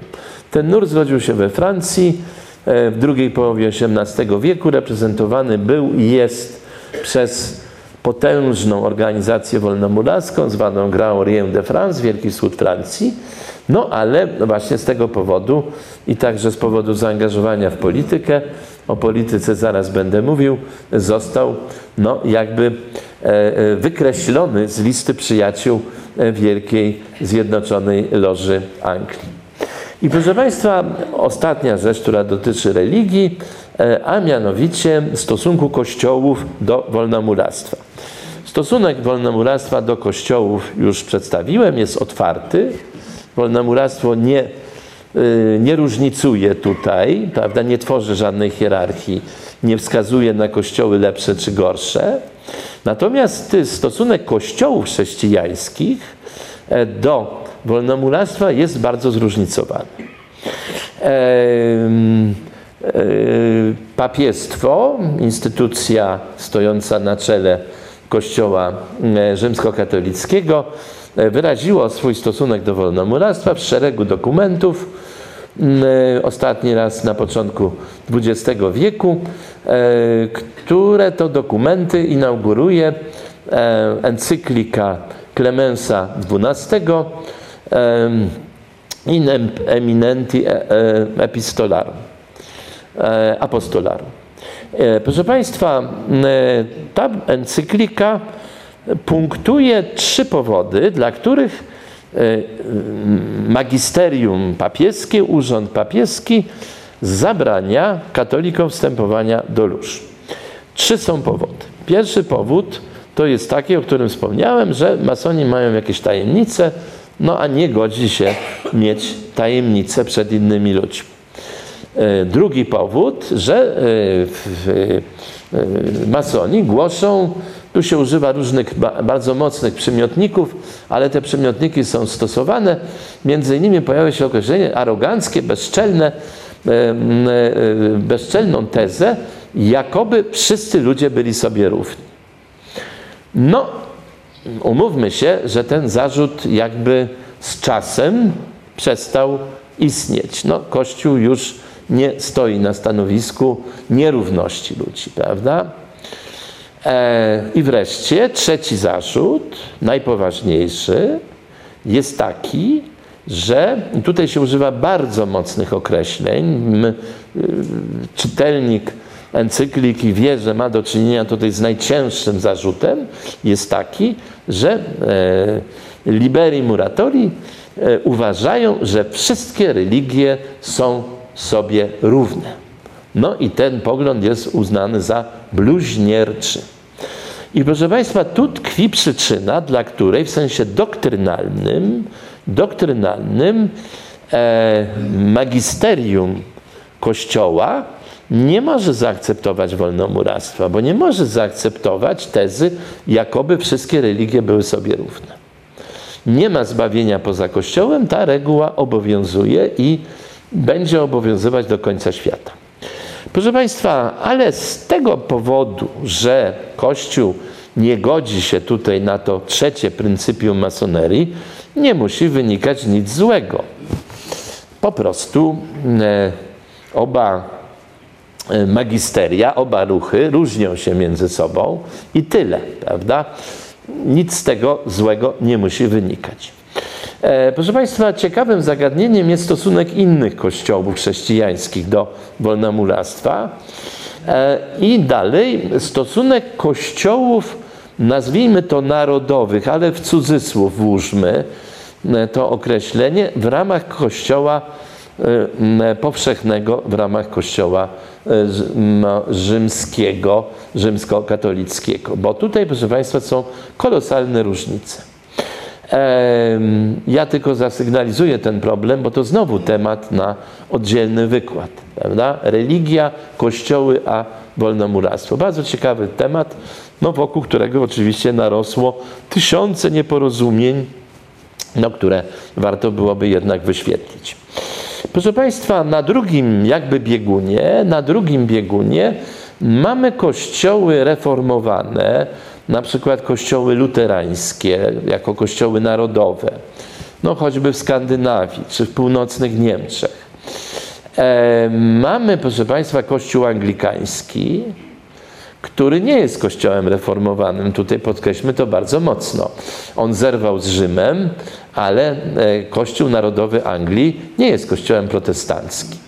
Ten nurt zrodził się we Francji w drugiej połowie XVIII wieku, reprezentowany był i jest przez potężną organizację wolnomuracką zwaną Grand Orient de France, Wielki Wschód Francji. No ale właśnie z tego powodu i także z powodu zaangażowania w politykę, o polityce zaraz będę mówił, został no, jakby e, e, wykreślony z listy przyjaciół e, Wielkiej Zjednoczonej Loży Anglii. I proszę Państwa, ostatnia rzecz, która dotyczy religii, E, a mianowicie stosunku kościołów do wolnomuractwa. Stosunek wolnomuractwa do kościołów już przedstawiłem, jest otwarty. Wolnomuractwo nie, e, nie różnicuje tutaj, prawda, nie tworzy żadnej hierarchii, nie wskazuje na kościoły lepsze czy gorsze. Natomiast stosunek kościołów chrześcijańskich e, do wolnomuractwa jest bardzo zróżnicowany. E, papiestwo, instytucja stojąca na czele Kościoła e, rzymskokatolickiego, e, wyraziło swój stosunek do wolnomuractwa w szeregu dokumentów. Ostatni raz na początku XX wieku, które to dokumenty inauguruje encyklika Clemensa XII In Eminenti Epistolarum. E, apostolarum. E, proszę Państwa, e, ta encyklika punktuje trzy powody, dla których magisterium papieskie, urząd papieski zabrania katolikom wstępowania do lóż. Trzy są powody. Pierwszy powód to jest taki, o którym wspomniałem, że masoni mają jakieś tajemnice, no a nie godzi się mieć tajemnice przed innymi ludźmi. E, drugi powód, że e, e, masoni głoszą, tu się używa różnych bardzo mocnych przymiotników, ale te przymiotniki są stosowane. Między innymi pojawia się określenie aroganckie, bezczelne, bezczelną tezę, jakoby wszyscy ludzie byli sobie równi. No, umówmy się, że ten zarzut jakby z czasem przestał istnieć. No, Kościół już nie stoi na stanowisku nierówności ludzi, prawda? E, I wreszcie trzeci zarzut, najpoważniejszy, jest taki, że tutaj się używa bardzo mocnych określeń. Y, encykliki wie, że ma do czynienia tutaj z najcięższym zarzutem, jest taki, że e, liberi muratori e, uważają, że wszystkie religie są sobie równe. No i ten pogląd jest uznany za bluźnierczy. I proszę Państwa, tu tkwi przyczyna, dla której w sensie doktrynalnym, doktrynalnym e, magisterium Kościoła nie może zaakceptować wolnomuractwa, bo nie może zaakceptować tezy, jakoby wszystkie religie były sobie równe. Nie ma zbawienia poza Kościołem, ta reguła obowiązuje i będzie obowiązywać do końca świata. Proszę Państwa, ale z tego powodu, że Kościół nie godzi się tutaj na to trzecie pryncypium masonerii, nie musi wynikać nic złego. Po prostu e, oba magisteria, oba ruchy różnią się między sobą i tyle, prawda? Nic z tego złego nie musi wynikać. E, proszę Państwa, ciekawym zagadnieniem jest stosunek innych kościołów chrześcijańskich do wolnomuractwa e, i dalej stosunek kościołów, nazwijmy to narodowych, ale w cudzysłów włóżmy e, to określenie, w ramach kościoła powszechnego, w ramach kościoła rzymskiego, rzymskokatolickiego. Bo tutaj, proszę Państwa, są kolosalne różnice. Ja tylko zasygnalizuję ten problem, bo to znowu temat na oddzielny wykład. Prawda? Religia, kościoły, a wolnomurarstwo. Bardzo ciekawy temat, no wokół którego oczywiście narosło tysiące nieporozumień, no, które warto byłoby jednak wyświetlić. Proszę Państwa, na drugim jakby biegunie, na drugim biegunie mamy kościoły reformowane, na przykład kościoły luterańskie jako kościoły narodowe, no choćby w Skandynawii czy w północnych Niemczech. E, mamy, proszę Państwa, kościół anglikański, który nie jest kościołem reformowanym. Tutaj podkreślmy to bardzo mocno. On zerwał z Rzymem, ale e, Kościół Narodowy Anglii nie jest kościołem protestanckim.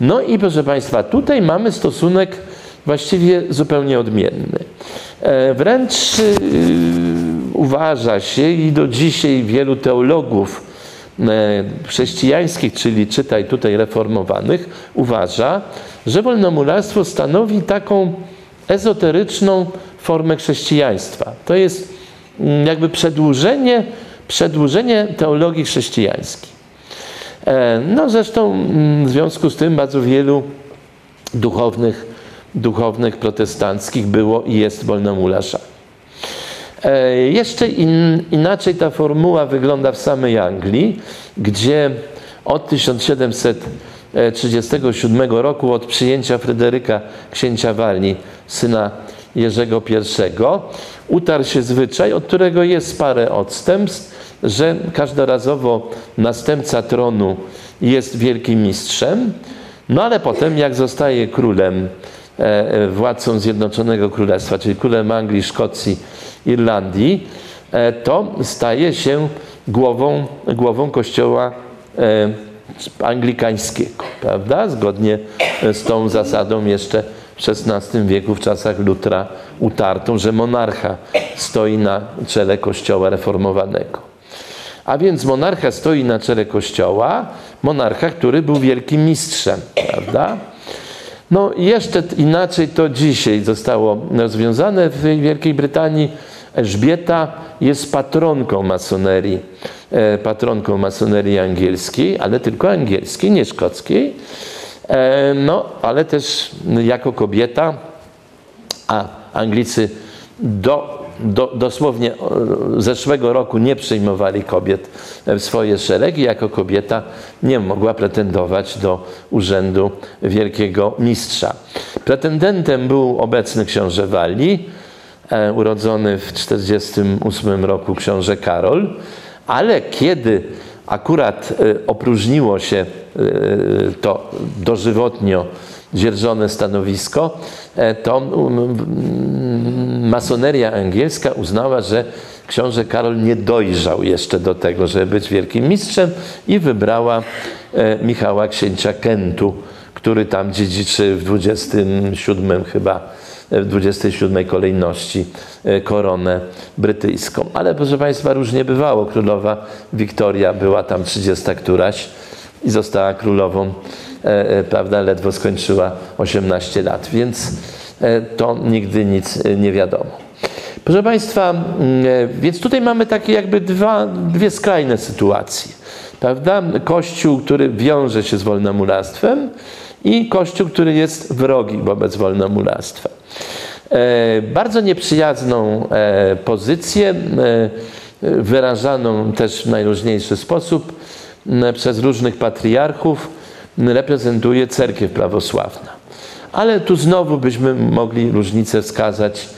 No i proszę Państwa, tutaj mamy stosunek właściwie zupełnie odmienny. E, wręcz yy, uważa się i do dzisiaj wielu teologów e, chrześcijańskich, czyli czytaj tutaj reformowanych, uważa, że wolnomularstwo stanowi taką ezoteryczną formę chrześcijaństwa. To jest mm, jakby przedłużenie, przedłużenie teologii chrześcijańskiej. E, no zresztą mm, w związku z tym bardzo wielu duchownych, duchownych protestanckich było i jest wolnomularzami. E, jeszcze in, inaczej ta formuła wygląda w samej Anglii, gdzie od 1737 roku, od przyjęcia Fryderyka księcia Walii, syna Jerzego I, utarł się zwyczaj, od którego jest parę odstępstw, że każdorazowo następca tronu jest wielkim mistrzem, no ale potem jak zostaje królem, e, e, władcą Zjednoczonego Królestwa, czyli królem Anglii, Szkocji, Irlandii, e, to staje się głową, głową kościoła anglikańskiego, prawda? Zgodnie z tą zasadą jeszcze w XVI wieku, w czasach Lutra, utartą, że monarcha stoi na czele kościoła reformowanego. A więc monarcha stoi na czele kościoła, monarcha, który był wielkim mistrzem, prawda? No jeszcze inaczej to dzisiaj zostało rozwiązane w Wielkiej Brytanii. Elżbieta jest patronką masonerii, e, patronką masonerii angielskiej, ale tylko angielskiej, nie szkockiej. E, no, ale też jako kobieta, a Anglicy do, do, dosłownie zeszłego roku nie przyjmowali kobiet w swoje szeregi, jako kobieta nie mogła pretendować do urzędu wielkiego mistrza. Pretendentem był obecny książę Walii, e, urodzony w 1948 roku książę Karol, ale kiedy akurat e, opróżniło się e, to dożywotnio dzierżone stanowisko, e, to masoneria angielska uznała, że książę Karol nie dojrzał jeszcze do tego, żeby być wielkim mistrzem i wybrała Michała księcia Kentu, który tam dziedziczy w 27 chyba w 27 kolejności e, koronę brytyjską. Ale proszę Państwa, różnie bywało. Królowa Wiktoria była tam 30 któraś i została królową, e, e, prawda, ledwo skończyła 18 lat, więc to nigdy nic nie wiadomo. Proszę Państwa, więc tutaj mamy takie jakby dwa, dwie skrajne sytuacje. Prawda? Kościół, który wiąże się z wolnomularstwem i Kościół, który jest wrogi wobec wolnomularstwa. E, bardzo nieprzyjazną e, pozycję, e, wyrażaną też w najróżniejszy sposób przez różnych patriarchów, reprezentuje cerkiew prawosławna. Ale tu znowu byśmy mogli różnicę wskazać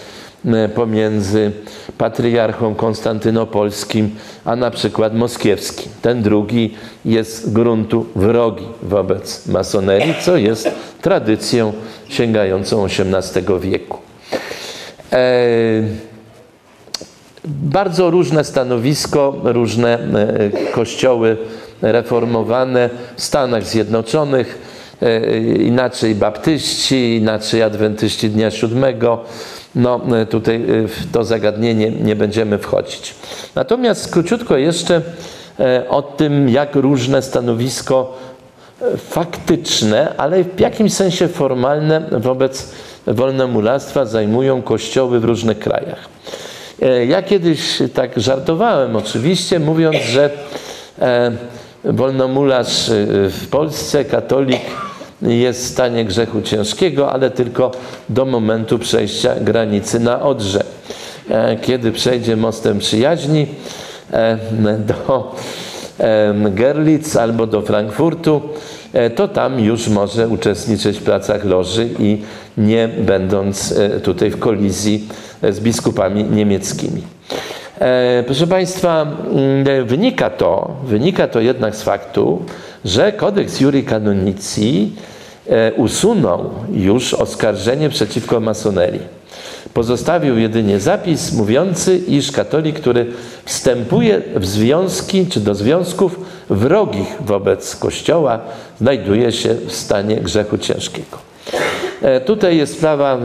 pomiędzy patriarchą konstantynopolskim, a na przykład moskiewskim. Ten drugi jest gruntu wrogi wobec masonerii, co jest tradycją sięgającą XVIII wieku. E, bardzo różne stanowisko, różne e, kościoły reformowane w Stanach Zjednoczonych, e, inaczej baptyści, inaczej adwentyści Dnia Siódmego. No tutaj w to zagadnienie nie będziemy wchodzić. Natomiast króciutko jeszcze o tym, jak różne stanowisko faktyczne, ale w jakimś sensie formalne wobec wolnomularstwa zajmują kościoły w różnych krajach. E, ja kiedyś tak żartowałem oczywiście, mówiąc, że e, wolnomularz w Polsce, katolik, jest w stanie grzechu ciężkiego, ale tylko do momentu przejścia granicy na Odrze. Kiedy przejdzie mostem przyjaźni do Gerlitz albo do Frankfurtu, e, to tam już może uczestniczyć w pracach loży i nie będąc e, tutaj w kolizji e, z biskupami niemieckimi. Proszę Państwa, mm, wynika to, wynika to jednak z faktu, że kodeks Juri Canonici usunął już oskarżenie przeciwko masonerii. Pozostawił jedynie zapis mówiący, iż katolik, który wstępuje w związki czy do związków wrogich wobec Kościoła, znajduje się w stanie grzechu ciężkiego. E, tutaj jest sprawa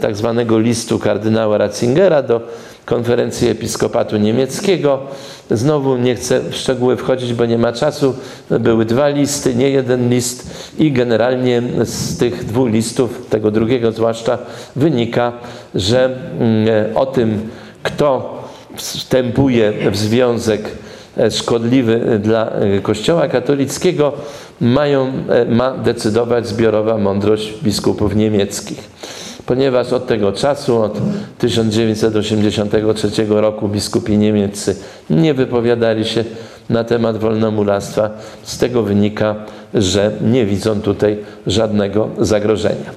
tak zwanego listu kardynała Ratzingera do konferencji episkopatu niemieckiego. Znowu nie chcę w szczegóły wchodzić, bo nie ma czasu. Były dwa listy, nie jeden list i generalnie z tych dwóch listów, tego drugiego zwłaszcza, wynika, że mm, o tym, kto wstępuje w związek e, szkodliwy dla e, Kościoła katolickiego, mają, e, ma decydować zbiorowa mądrość biskupów niemieckich ponieważ od tego czasu, od 1983 roku biskupi niemieccy nie wypowiadali się na temat wolnomulactwa. Z tego wynika, że nie widzą tutaj żadnego zagrożenia.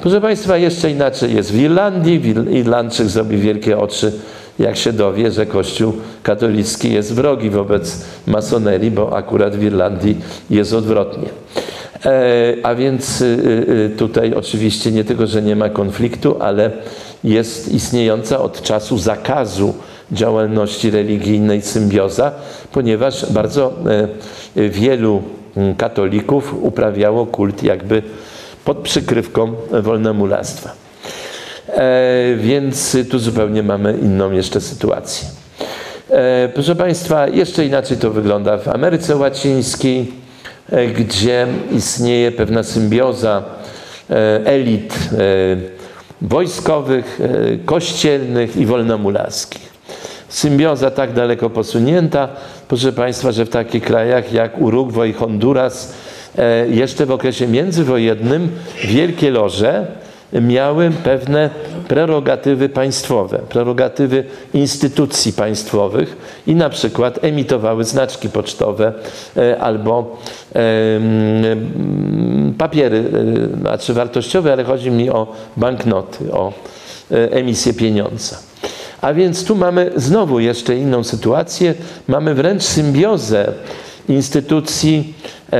Proszę Państwa, jeszcze inaczej jest w Irlandii. Irlandczyk zrobi wielkie oczy, jak się dowie, że Kościół katolicki jest wrogi wobec masonerii, bo akurat w Irlandii jest odwrotnie. E, a więc y, y, tutaj oczywiście nie tylko, że nie ma konfliktu, ale jest istniejąca od czasu zakazu działalności religijnej symbioza, ponieważ bardzo e, wielu mm, katolików uprawiało kult jakby pod przykrywką wolnomulactwa. E, więc tu zupełnie mamy inną jeszcze sytuację. Proszę Państwa, jeszcze inaczej to wygląda w Ameryce Łacińskiej. E, gdzie istnieje pewna symbioza e, elit e, wojskowych, kościelnych i wolnomularskich. Symbioza tak daleko posunięta, proszę Państwa, że w takich krajach jak Urugwaj, Honduras, jeszcze w okresie międzywojennym wielkie loże miały pewne prerogatywy państwowe, prerogatywy instytucji państwowych i na przykład emitowały znaczki pocztowe e, albo papiery, e, znaczy wartościowe, ale chodzi mi o banknoty, o e, emisję pieniądza. A więc tu mamy znowu jeszcze inną sytuację, mamy wręcz symbiozę instytucji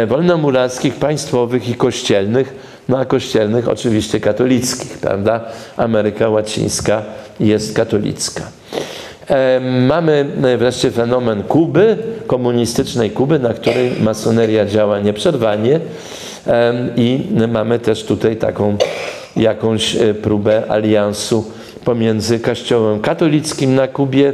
wolnomuralskich, państwowych i kościelnych, no a kościelnych oczywiście katolickich, prawda? Ameryka Łacińska jest katolicka. Mamy e, wreszcie fenomen Kuby, komunistycznej Kuby, na której masoneria działa nieprzerwanie i mamy też tutaj taką jakąś e, próbę aliansu pomiędzy Kościołem katolickim na Kubie,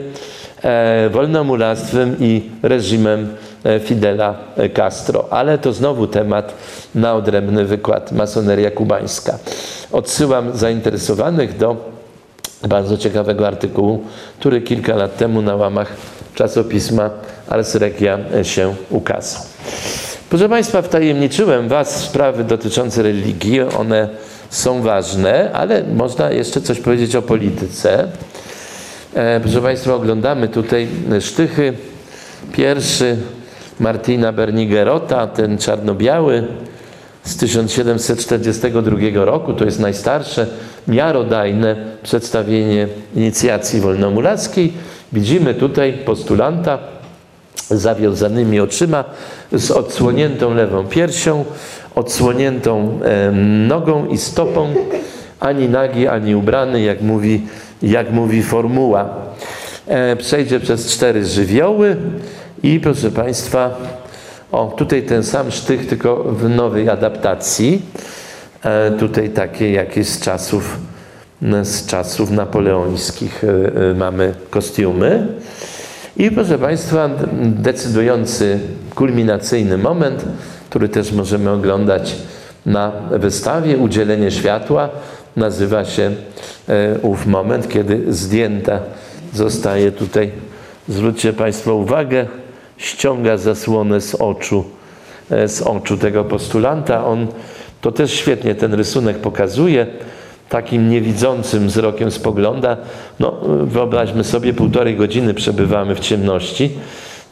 e, wolnomulactwem i reżimem E, Fidela Castro. Ale to znowu temat na odrębny wykład Masoneria kubańska. Odsyłam zainteresowanych do bardzo ciekawego artykułu, który kilka lat temu na łamach czasopisma Ars się ukazał. Proszę Państwa, wtajemniczyłem Was w sprawy dotyczące religii. One są ważne, ale można jeszcze coś powiedzieć o polityce. E, proszę Państwa, oglądamy tutaj sztychy. Pierwszy Martina Bernigerota, ten czarno-biały z 1742 roku, to jest najstarsze, miarodajne przedstawienie inicjacji wolnomurackiej. Widzimy tutaj postulanta z zawiązanymi oczyma, z odsłoniętą lewą piersią, odsłoniętą nogą i stopą, ani nagi, ani ubrany, jak mówi, jak mówi formuła. E, przejdzie przez cztery żywioły, i proszę Państwa, o tutaj ten sam sztych, tylko w nowej adaptacji. E, tutaj takie jakieś z czasów, z czasów napoleońskich e, e, mamy kostiumy. I proszę Państwa, decydujący, kulminacyjny moment, który też możemy oglądać na wystawie, udzielenie światła, nazywa się ów moment, kiedy zdjęta zostaje tutaj, zwróćcie Państwo uwagę, ściąga zasłonę z oczu, e, z oczu tego postulanta. On to też świetnie ten rysunek pokazuje. Takim niewidzącym wzrokiem spogląda. No, wyobraźmy sobie, półtorej godziny przebywamy w ciemności.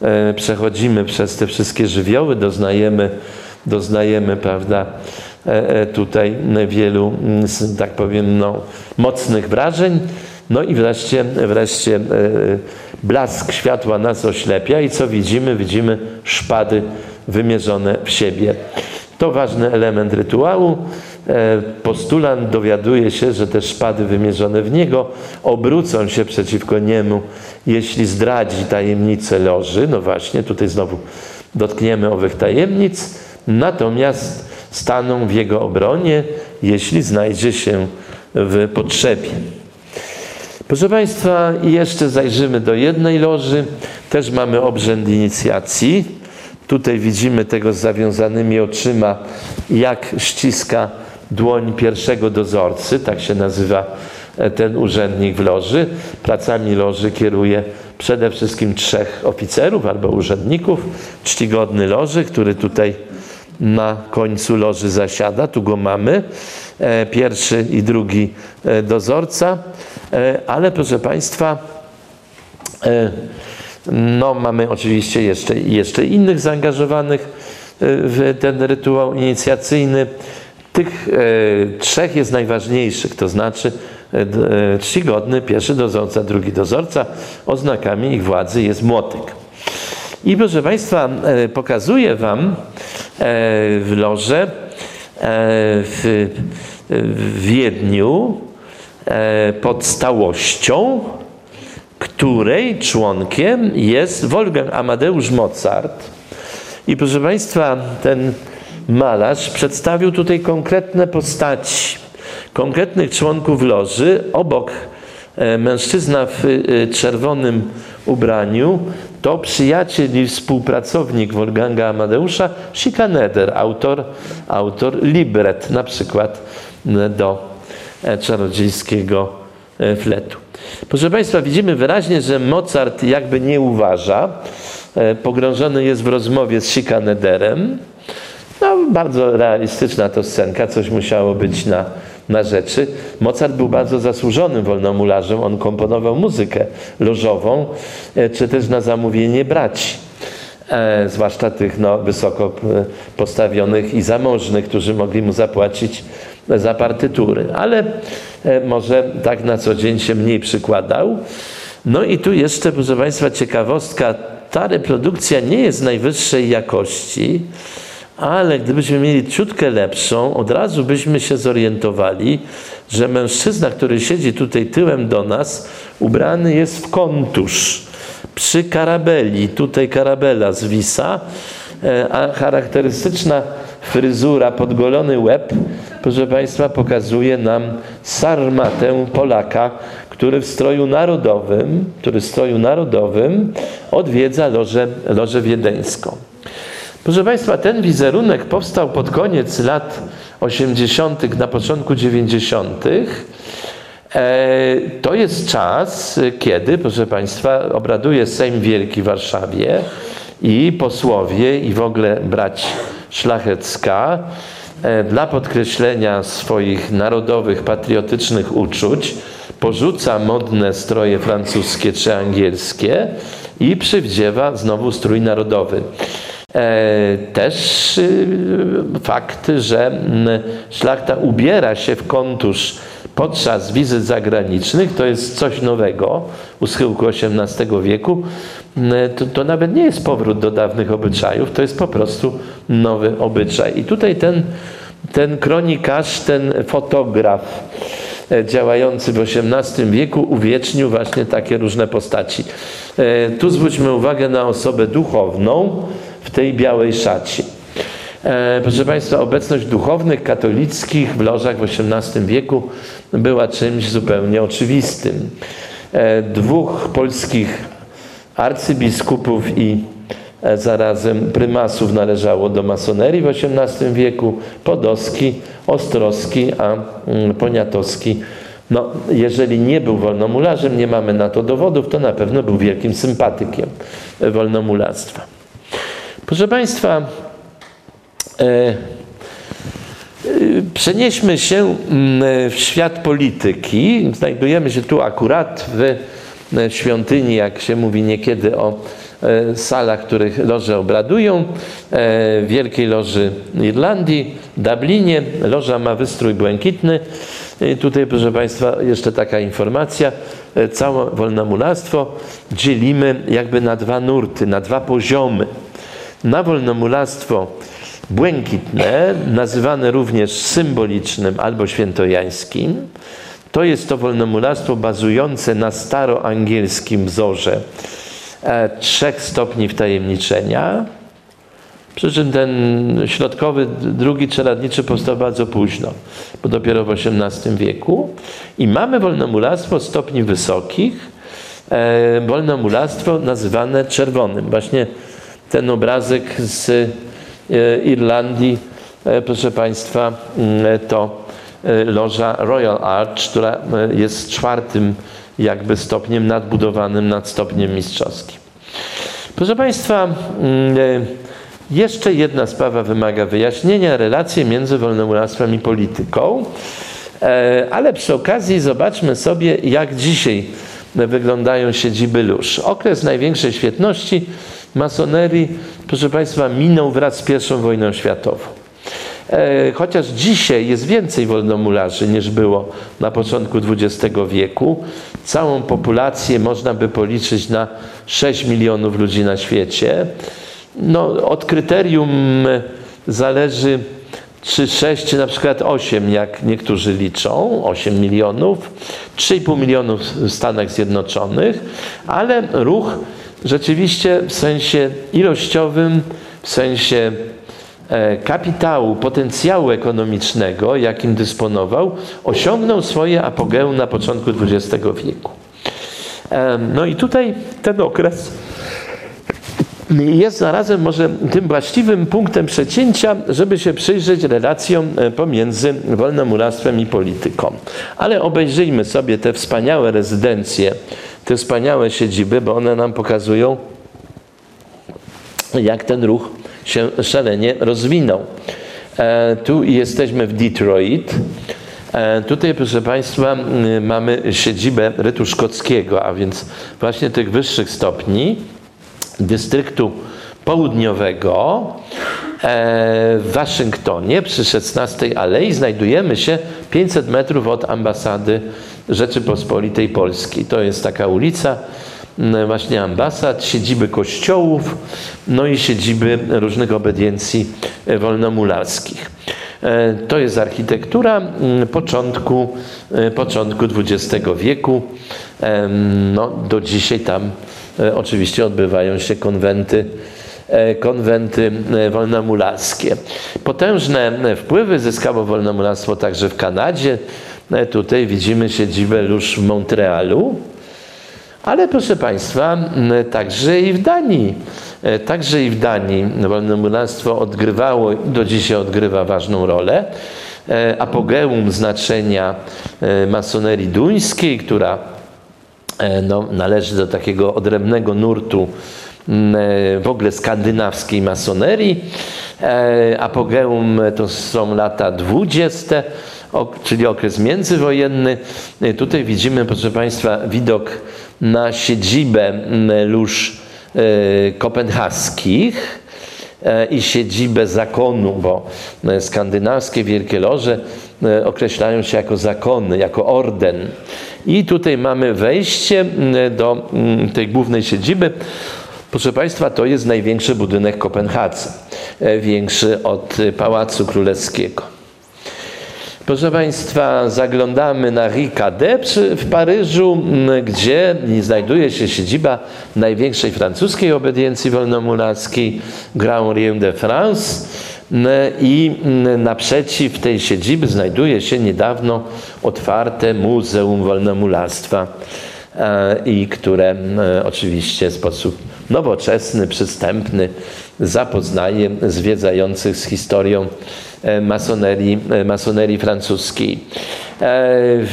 E, przechodzimy przez te wszystkie żywioły, doznajemy, doznajemy prawda, e, tutaj wielu, mm, tak powiem, no, mocnych wrażeń. No i wreszcie, wreszcie blask światła nas oślepia i co widzimy? Widzimy szpady wymierzone w siebie. To ważny element rytuału. Postulant dowiaduje się, że te szpady wymierzone w niego obrócą się przeciwko niemu jeśli zdradzi tajemnicę loży, no właśnie, tutaj znowu dotkniemy owych tajemnic, natomiast staną w jego obronie, jeśli znajdzie się w potrzebie. Proszę Państwa, jeszcze zajrzymy do jednej loży. Też mamy obrzęd inicjacji. Tutaj widzimy tego z zawiązanymi oczyma, jak ściska dłoń pierwszego dozorcy, tak się nazywa E, ten urzędnik w loży. Pracami loży kieruje przede wszystkim trzech oficerów albo urzędników. Czcigodny loży, który tutaj na końcu loży zasiada, tu go mamy. E, pierwszy i drugi e, dozorca. Ale proszę Państwa, no mamy oczywiście jeszcze, jeszcze innych zaangażowanych w ten rytuał inicjacyjny. Tych trzech jest najważniejszych, to znaczy E, czcigodny, pierwszy dozorca, drugi dozorca. Oznakami ich władzy jest młotek. I proszę Państwa, e, pokazuję Wam e, w loże w Wiedniu pod stałością, której członkiem jest Wolfgang Amadeusz Mozart. I proszę Państwa, ten malarz przedstawił tutaj konkretne postaci konkretnych członków loży. Obok e, mężczyzna w e, czerwonym ubraniu to przyjaciel i współpracownik Wolfganga Amadeusza Schikaneder, autor, autor libret na przykład do e, czarodziejskiego fletu. Proszę Państwa, widzimy wyraźnie, że Mozart jakby nie uważa, pogrążony jest w rozmowie z Schikanederem. No, bardzo realistyczna to scenka, coś musiało być na na rzeczy. Mozart był bardzo zasłużonym wolnomularzem. On komponował muzykę lożową, e, czy też na zamówienie braci. E, zwłaszcza tych no, wysoko e, postawionych i zamożnych, którzy mogli mu zapłacić za partytury. Ale e, może tak na co dzień się mniej przykładał. No i tu jeszcze, proszę Państwa, ciekawostka. Ta reprodukcja nie jest najwyższej jakości, ale gdybyśmy mieli ciutkę lepszą, od razu byśmy się zorientowali, że mężczyzna, który siedzi tutaj tyłem do nas, ubrany jest w kontusz przy karabeli. Tutaj karabela zwisa, e, a charakterystyczna fryzura, podgolony łeb, proszę Państwa, pokazuje nam sarmatę Polaka, który w stroju narodowym, który w stroju narodowym odwiedza lożę, lożę wiedeńską. Proszę Państwa, ten wizerunek powstał pod koniec lat 80., na początku 90. E, to jest czas, kiedy, proszę Państwa, obraduje Sejm Wielki w Warszawie i posłowie i w ogóle brać szlachecka e, dla podkreślenia swoich narodowych, patriotycznych uczuć porzuca modne stroje francuskie czy angielskie i przywdziewa znowu strój narodowy. E, też y, fakt, że szlachta ubiera się w kontusz podczas wizyt zagranicznych, to jest coś nowego u schyłku XVIII wieku. Mm, to, to, nawet nie jest powrót do dawnych obyczajów, to jest po prostu nowy obyczaj. I tutaj ten, ten kronikarz, ten fotograf e, działający w XVIII wieku uwiecznił właśnie takie różne postaci. E, tu zwróćmy uwagę na osobę duchowną, w tej białej szacie. E, proszę Państwa, obecność duchownych katolickich w lożach w XVIII wieku była czymś zupełnie oczywistym. E, dwóch polskich arcybiskupów i e, zarazem prymasów należało do masonerii w XVIII wieku, Podowski, Ostrowski, a mm, Poniatowski No, jeżeli nie był wolnomularzem, nie mamy na to dowodów, to na pewno był wielkim sympatykiem wolnomularstwa. Proszę Państwa, e, e, przenieśmy się mm, w świat polityki. Znajdujemy się tu akurat w świątyni, jak się mówi niekiedy o e, salach, których loże obradują, e, Wielkiej Loży Irlandii, Dublinie. Loża ma wystrój błękitny. I tutaj, proszę Państwa, jeszcze taka informacja. E, całe wolnomularstwo dzielimy jakby na dwa nurty, na dwa poziomy. Na wolnomularstwo błękitne, nazywane również symbolicznym albo świętojańskim, to jest to wolnomularstwo bazujące na staroangielskim wzorze e, trzech stopni wtajemniczenia. Przy czym ten środkowy, drugi czeladniczy powstał bardzo późno, bo dopiero w XVIII wieku. I mamy wolnomularstwo stopni wysokich, e, wolnomularstwo nazywane czerwonym. Właśnie ten obrazek z e, Irlandii, proszę Państwa, mm, to loża Royal Arch, która e, jest czwartym jakby stopniem nadbudowanym nad stopniem mistrzowskim. Proszę Państwa, mm, e, jeszcze jedna sprawa wymaga wyjaśnienia, relacje między wolnomularstwem i polityką, ale przy okazji zobaczmy sobie, jak dzisiaj wyglądają siedziby lóż. Okres największej świetności masonerii, proszę Państwa, minął wraz z I wojną światową. E, chociaż dzisiaj jest więcej wolnomularzy niż było na początku XX wieku. Całą populację można by policzyć na 6 milionów ludzi na świecie. No, od kryterium zależy czy 6, czy na przykład 8, jak niektórzy liczą, 8 milionów, 3,5 milionów w Stanach Zjednoczonych, ale ruch rzeczywiście w sensie ilościowym, w sensie kapitału, potencjału ekonomicznego, jakim dysponował, osiągnął swoje apogeum na początku XX wieku. E, no i tutaj ten okres jest zarazem może tym właściwym punktem przecięcia, żeby się przyjrzeć relacjom e, pomiędzy wolnomularstwem i polityką. Ale obejrzyjmy sobie te wspaniałe rezydencje, te wspaniałe siedziby, bo one nam pokazują, jak ten ruch się szalenie rozwinął. E, tu jesteśmy w Detroit. E, tutaj, proszę Państwa, mamy siedzibę rytu szkockiego, a więc właśnie tych wyższych stopni dystryktu południowego e, w Waszyngtonie przy 16 Alei znajdujemy się 500 metrów od ambasady Rzeczypospolitej Polskiej. To jest taka ulica, właśnie ambasad, siedziby kościołów, no i siedziby różnych obediencji e, wolnomularskich. E, to jest architektura początku, e, początku XX wieku. No, do dzisiaj tam oczywiście odbywają się konwenty, konwenty wolnomularskie. Potężne wpływy zyskało wolnomularstwo także w Kanadzie. Tutaj widzimy siedzibę już w Montrealu. Ale proszę Państwa, także i w Danii, e, także i w Danii wolnomularstwo odgrywało, do dzisiaj odgrywa ważną rolę. E, apogeum znaczenia e, masonerii duńskiej, która no, należy do takiego odrębnego nurtu w ogóle skandynawskiej masonerii. Apogeum to są lata dwudzieste, czyli okres międzywojenny. Tutaj widzimy, proszę Państwa, widok na siedzibę lóż e, kopenhaskich e, i siedzibę zakonu, bo e, skandynawskie wielkie loże określają się jako zakony, jako orden. I tutaj mamy wejście do tej głównej siedziby. Proszę Państwa, to jest największy budynek Kopenhadze, większy od Pałacu Królewskiego. Proszę Państwa, zaglądamy na Ricade w Paryżu, gdzie znajduje się siedziba największej francuskiej obediencji wolnomularskiej Grand Rien de France. I naprzeciw tej siedziby znajduje się niedawno otwarte Muzeum Wolnomularstwa i które oczywiście w sposób nowoczesny, przystępny zapoznaje zwiedzających z historią masonerii, masonerii francuskiej.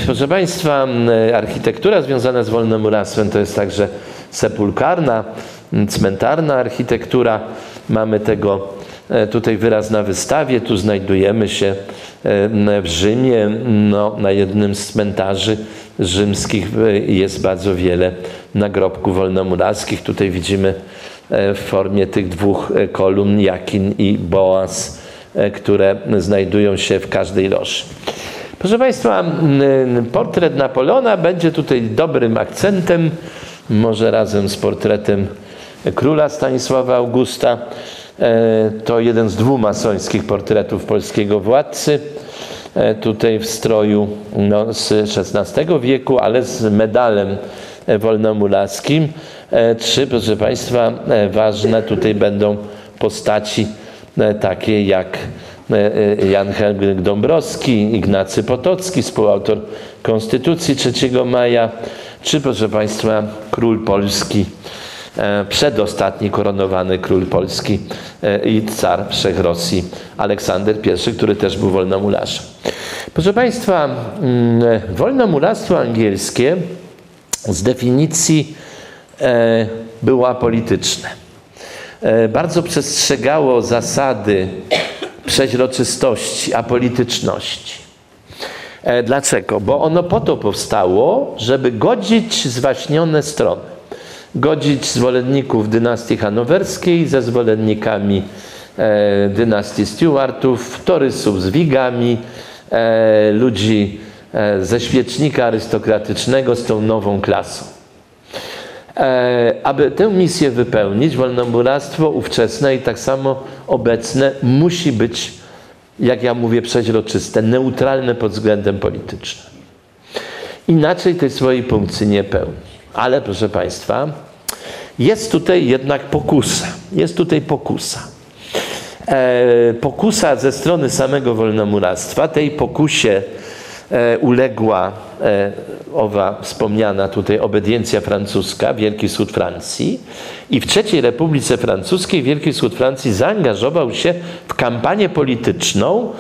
Proszę Państwa, architektura związana z wolnomuractwem to jest także sepulkarna, cmentarna architektura. Mamy tego tutaj wyraz na wystawie. Tu znajdujemy się w Rzymie. No, na jednym z cmentarzy rzymskich jest bardzo wiele nagrobków wolnomurackich. Tutaj widzimy w formie tych dwóch kolumn Jakin i Boaz, które znajdują się w każdej loży. Proszę Państwa, portret Napoleona będzie tutaj dobrym akcentem, może razem z portretem króla Stanisława Augusta. To jeden z dwóch masońskich portretów polskiego władcy. Tutaj w stroju no, z XVI wieku, ale z medalem wolnomulaskim. Trzy, proszę Państwa, ważne tutaj będą postaci takie jak Jan Henryk Dąbrowski, Ignacy Potocki, współautor Konstytucji 3 maja, czy proszę Państwa król Polski, przedostatni koronowany król Polski i car wszech Rosji Aleksander I, który też był wolnomularzem. Proszę Państwa, wolnomuractwo angielskie z definicji było apolityczne. Bardzo przestrzegało zasady przeźroczystości, apolityczności. Dlaczego? Bo ono po to powstało, żeby godzić zwaśnione strony. Godzić zwolenników dynastii hanowerskiej ze zwolennikami e, dynastii Stuartów, torysów z Wigami, e, ludzi e, ze świecznika arystokratycznego z tą nową klasą. Aby tę misję wypełnić, wolnomuractwo ówczesne i tak samo obecne musi być, jak ja mówię, przeźroczyste, neutralne pod względem politycznym. Inaczej tej swojej funkcji nie pełni. Ale proszę Państwa, jest tutaj jednak pokusa. Jest tutaj pokusa. E, pokusa ze strony samego wolnomuractwa. Tej pokusie e, uległa e, owa wspomniana tutaj obediencja francuska, Wielki Wschód Francji. I w III Republice Francuskiej Wielki Wschód Francji zaangażował się w kampanię polityczną,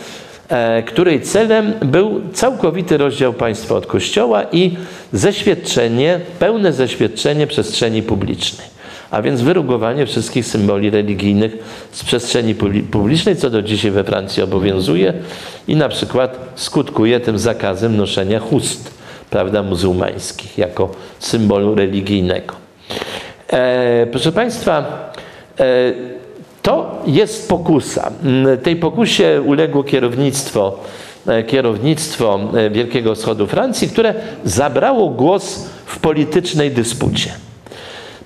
której celem był całkowity rozdział państwa od kościoła i zeświadczenie, pełne zeświadczenie przestrzeni publicznej. A więc wyrugowanie wszystkich symboli religijnych z przestrzeni publicznej, co do dzisiaj we Francji obowiązuje i na przykład skutkuje tym zakazem noszenia chust, prawda, muzułmańskich jako symbolu religijnego. E, proszę Państwa, e, to jest pokusa. Tej pokusie uległo kierownictwo, e, kierownictwo e, Wielkiego Wschodu Francji, które zabrało głos w politycznej dyspucie.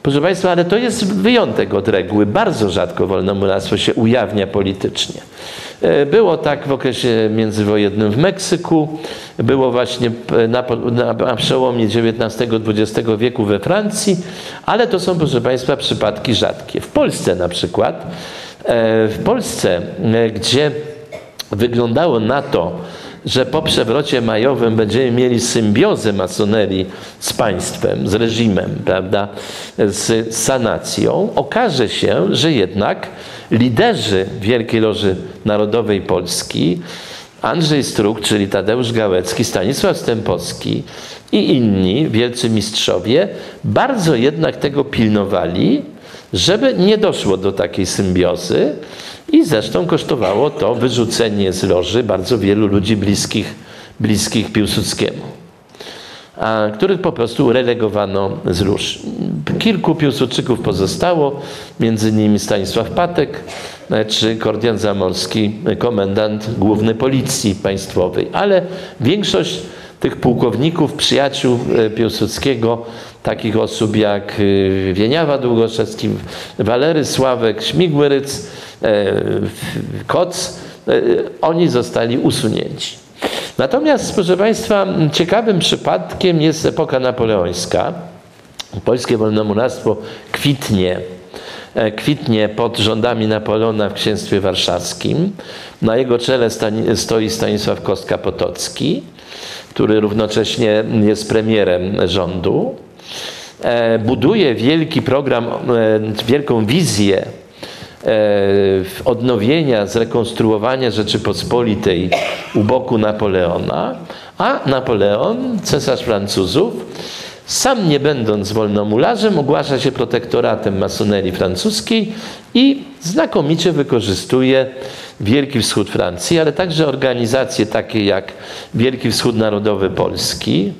Proszę Państwa, ale to jest wyjątek od reguły. Bardzo rzadko wolnomuractwo się ujawnia politycznie. E, było tak w okresie międzywojennym w Meksyku, było właśnie na, na, na przełomie XIX-XX wieku we Francji, ale to są, proszę Państwa, przypadki rzadkie. W Polsce na przykład, e, w Polsce, e, gdzie wyglądało na to, że po przewrocie majowym będziemy mieli symbiozę masonerii z państwem, z reżimem, prawda, z sanacją, okaże się, że jednak liderzy Wielkiej Loży Narodowej Polski, Andrzej Struk, czyli Tadeusz Gałecki, Stanisław Stępowski i inni wielcy mistrzowie bardzo jednak tego pilnowali, żeby nie doszło do takiej symbiozy i zresztą kosztowało to wyrzucenie z loży bardzo wielu ludzi bliskich, bliskich Piłsudskiemu, a, których po prostu relegowano z lóż. Kilku Piłsudczyków pozostało, między innymi Stanisław Patek e, czy Kordian Zamorski, komendant główny Policji Państwowej, ale większość tych pułkowników, przyjaciół e, Piłsudskiego, takich osób jak e, Wieniawa Długoszewski, Walery Sławek, Śmigłyryc, e, Koc, oni zostali usunięci. Natomiast, proszę Państwa, ciekawym przypadkiem jest epoka napoleońska. Polskie wolnomuractwo kwitnie, kwitnie pod rządami Napoleona w księstwie warszawskim. Na jego czele stoi Stanisław Kostka-Potocki który równocześnie jest premierem rządu. e, buduje wielki program, e, wielką wizję odnowienia, zrekonstruowania Rzeczypospolitej u boku Napoleona, a Napoleon, cesarz Francuzów, sam nie będąc wolnomularzem, ogłasza się protektoratem masonerii francuskiej i znakomicie wykorzystuje Wielki Wschód Francji, ale także organizacje takie jak Wielki Wschód Narodowy Polski,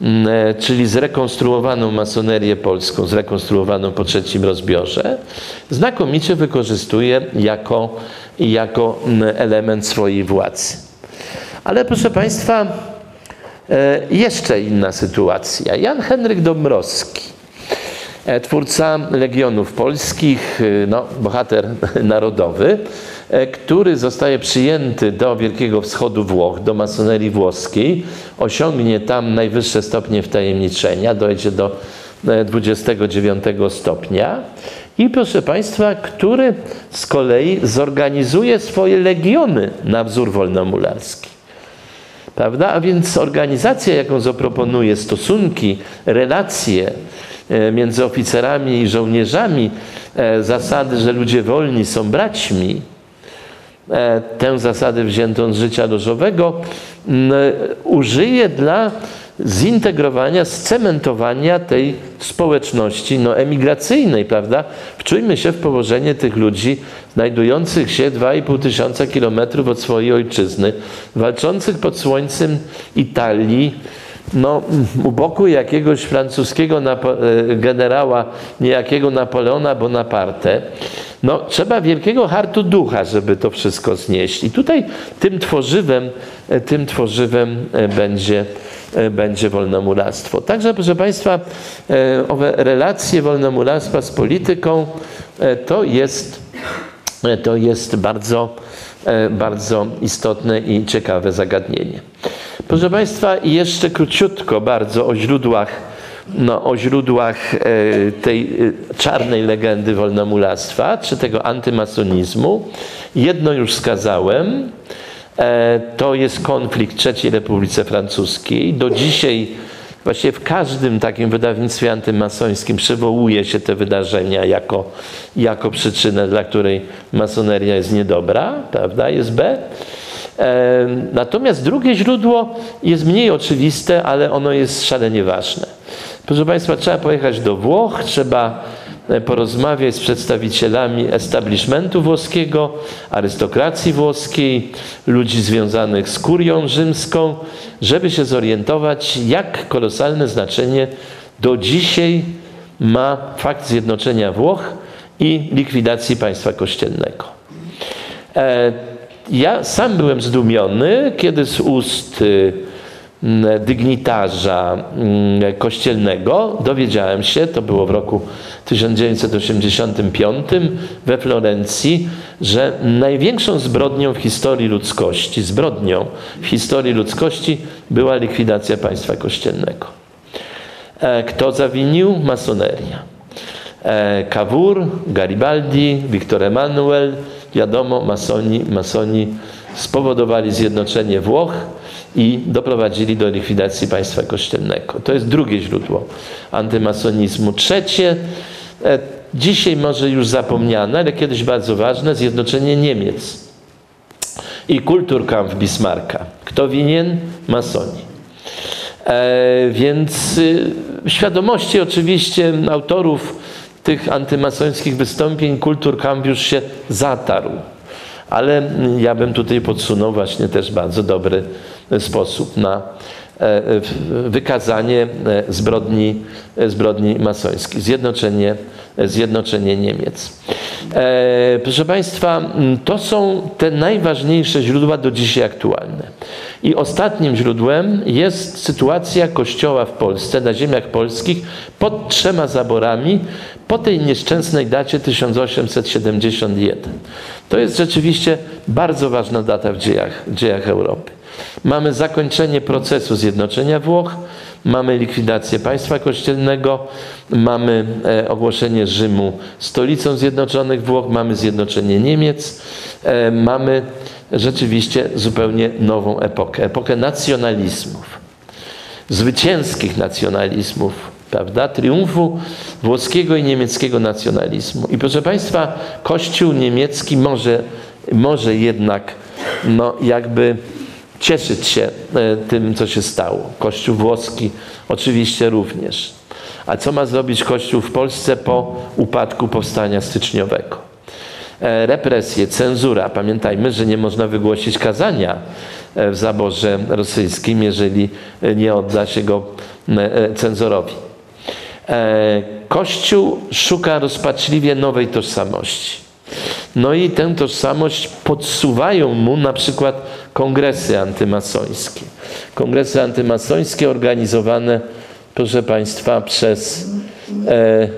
mm, e, czyli zrekonstruowaną masonerię polską, zrekonstruowaną po trzecim rozbiorze, znakomicie wykorzystuje jako, jako mm, element swojej władzy. Ale proszę Państwa, jeszcze inna sytuacja. Jan Henryk Dąbrowski, e, twórca Legionów Polskich, no, bohater (laughs) narodowy, E, który zostaje przyjęty do Wielkiego Wschodu Włoch, do masonerii włoskiej, osiągnie tam najwyższe stopnie wtajemniczenia, dojdzie do 29 e, stopnia i proszę Państwa, który z kolei zorganizuje swoje legiony na wzór wolnomularski. Prawda? A więc organizacja, jaką zaproponuje, stosunki, relacje e, między oficerami i żołnierzami, zasady, że ludzie wolni są braćmi, E, tę zasadę wziętą z życia lożowego użyje dla zintegrowania, scementowania tej społeczności no, emigracyjnej, prawda? Wczujmy się w położenie tych ludzi znajdujących się 2,5 tysiąca kilometrów od swojej ojczyzny, walczących pod słońcem Italii, no, u boku jakiegoś francuskiego e, generała, niejakiego Napoleona Bonaparte, no, trzeba wielkiego hartu ducha, żeby to wszystko znieść. I tutaj tym tworzywem, e, tym tworzywem e, będzie, będzie wolnomularstwo. Także, proszę Państwa, owe relacje wolnomularstwa z polityką to jest, to jest bardzo, bardzo istotne i ciekawe zagadnienie. Proszę Państwa, jeszcze króciutko bardzo o źródłach, no, o źródłach e, tej e, czarnej legendy wolnomularstwa, czy tego antymasonizmu. Jedno już skazałem, e, to jest konflikt III Republice Francuskiej. Do dzisiaj Właściwie w każdym takim wydawnictwie antymasońskim przywołuje się te wydarzenia jako, jako przyczynę, dla której masoneria jest niedobra, prawda, jest B. Natomiast drugie źródło jest mniej oczywiste, ale ono jest szalenie ważne. Proszę Państwa, trzeba pojechać do Włoch, trzeba e, porozmawiać z przedstawicielami establishmentu włoskiego, arystokracji włoskiej, ludzi związanych z kurią rzymską, żeby się zorientować, jak kolosalne znaczenie do dzisiaj ma fakt zjednoczenia Włoch i likwidacji państwa kościelnego. E, ja sam byłem zdumiony, kiedy z ust y, dygnitarza kościelnego dowiedziałem się, to było w roku 1985 we Florencji, że największą zbrodnią w historii ludzkości, zbrodnią w historii ludzkości była likwidacja państwa kościelnego. E, kto zawinił? Masoneria. E, Cavour, Garibaldi, Victor Emanuel, wiadomo, masoni, masoni spowodowali zjednoczenie Włoch i doprowadzili do likwidacji państwa kościelnego. To jest drugie źródło antymasonizmu. Trzecie, e, dzisiaj może już zapomniane, ale kiedyś bardzo ważne, zjednoczenie Niemiec i Kulturkampf Bismarcka. Kto winien? Masoni. E, więc y, świadomości oczywiście autorów tych antymasońskich wystąpień kultur już się zatarł. Ale ja bym tutaj podsunął właśnie też bardzo dobry sposób na e, wykazanie e, zbrodni, e, zbrodni masońskich, zjednoczenie, zjednoczenie Niemiec. Proszę Państwa, to są te najważniejsze źródła do dzisiaj aktualne. I ostatnim źródłem jest sytuacja Kościoła w Polsce, na ziemiach polskich, pod trzema zaborami, po tej nieszczęsnej dacie 1871. To jest rzeczywiście bardzo ważna data w dziejach, w dziejach Europy. Mamy zakończenie procesu zjednoczenia Włoch, mamy likwidację państwa kościelnego, mamy e, ogłoszenie Rzymu stolicą Zjednoczonych Włoch, mamy zjednoczenie Niemiec, e, mamy rzeczywiście zupełnie nową epokę, epokę nacjonalizmów, zwycięskich nacjonalizmów prawda, triumfu włoskiego i niemieckiego nacjonalizmu. I proszę Państwa, Kościół niemiecki może, może jednak no, jakby cieszyć się e, tym, co się stało. Kościół włoski oczywiście również. A co ma zrobić Kościół w Polsce po upadku powstania styczniowego? E, represje, cenzura. Pamiętajmy, że nie można wygłosić kazania e, w zaborze rosyjskim, jeżeli nie odda się go cenzorowi. Kościół szuka rozpaczliwie nowej tożsamości. No i tę tożsamość podsuwają mu na przykład kongresy antymasońskie. Kongresy antymasońskie organizowane, proszę Państwa, przez e,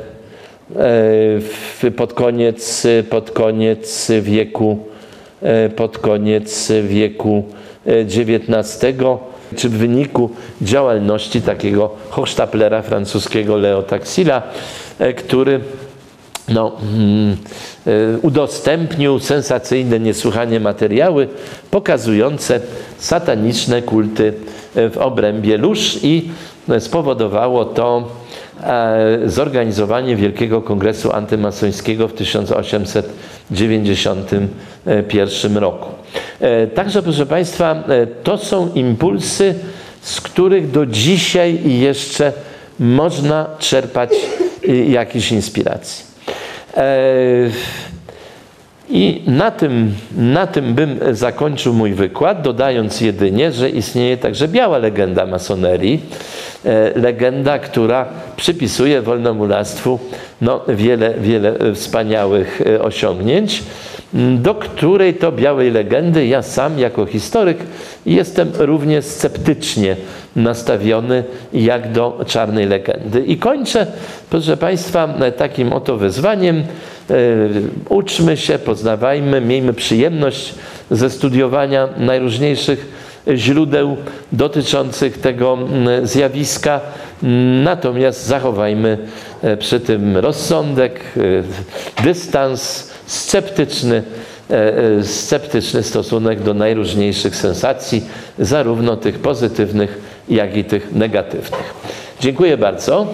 e, pod, koniec, pod koniec wieku e, pod koniec wieku XIX, e, czy w wyniku działalności takiego hochsztaplera francuskiego Leo Taxila, e, który no, mm, e, udostępnił sensacyjne, niesłychanie materiały pokazujące sataniczne kulty e, w obrębie lóż i spowodowało to e, zorganizowanie Wielkiego Kongresu Antymasońskiego w 1891 roku. Także, proszę Państwa, to są impulsy, z których do dzisiaj jeszcze można czerpać jakieś inspiracje. E, I na tym, na tym bym zakończył mój wykład, dodając jedynie, że istnieje także biała legenda masonerii. E, legenda, która przypisuje wolnomulactwu no, wiele, wiele wspaniałych e, osiągnięć, do której to białej legendy ja sam jako historyk jestem równie sceptycznie nastawiony jak do czarnej legendy. I kończę, proszę Państwa, takim oto wyzwaniem. E, uczmy się, poznawajmy, miejmy przyjemność ze studiowania najróżniejszych źródeł dotyczących tego zjawiska, natomiast zachowajmy e, przy tym rozsądek, e, dystans, sceptyczny, sceptyczny stosunek do najróżniejszych sensacji, zarówno tych pozytywnych, jak i tych negatywnych. Dziękuję bardzo.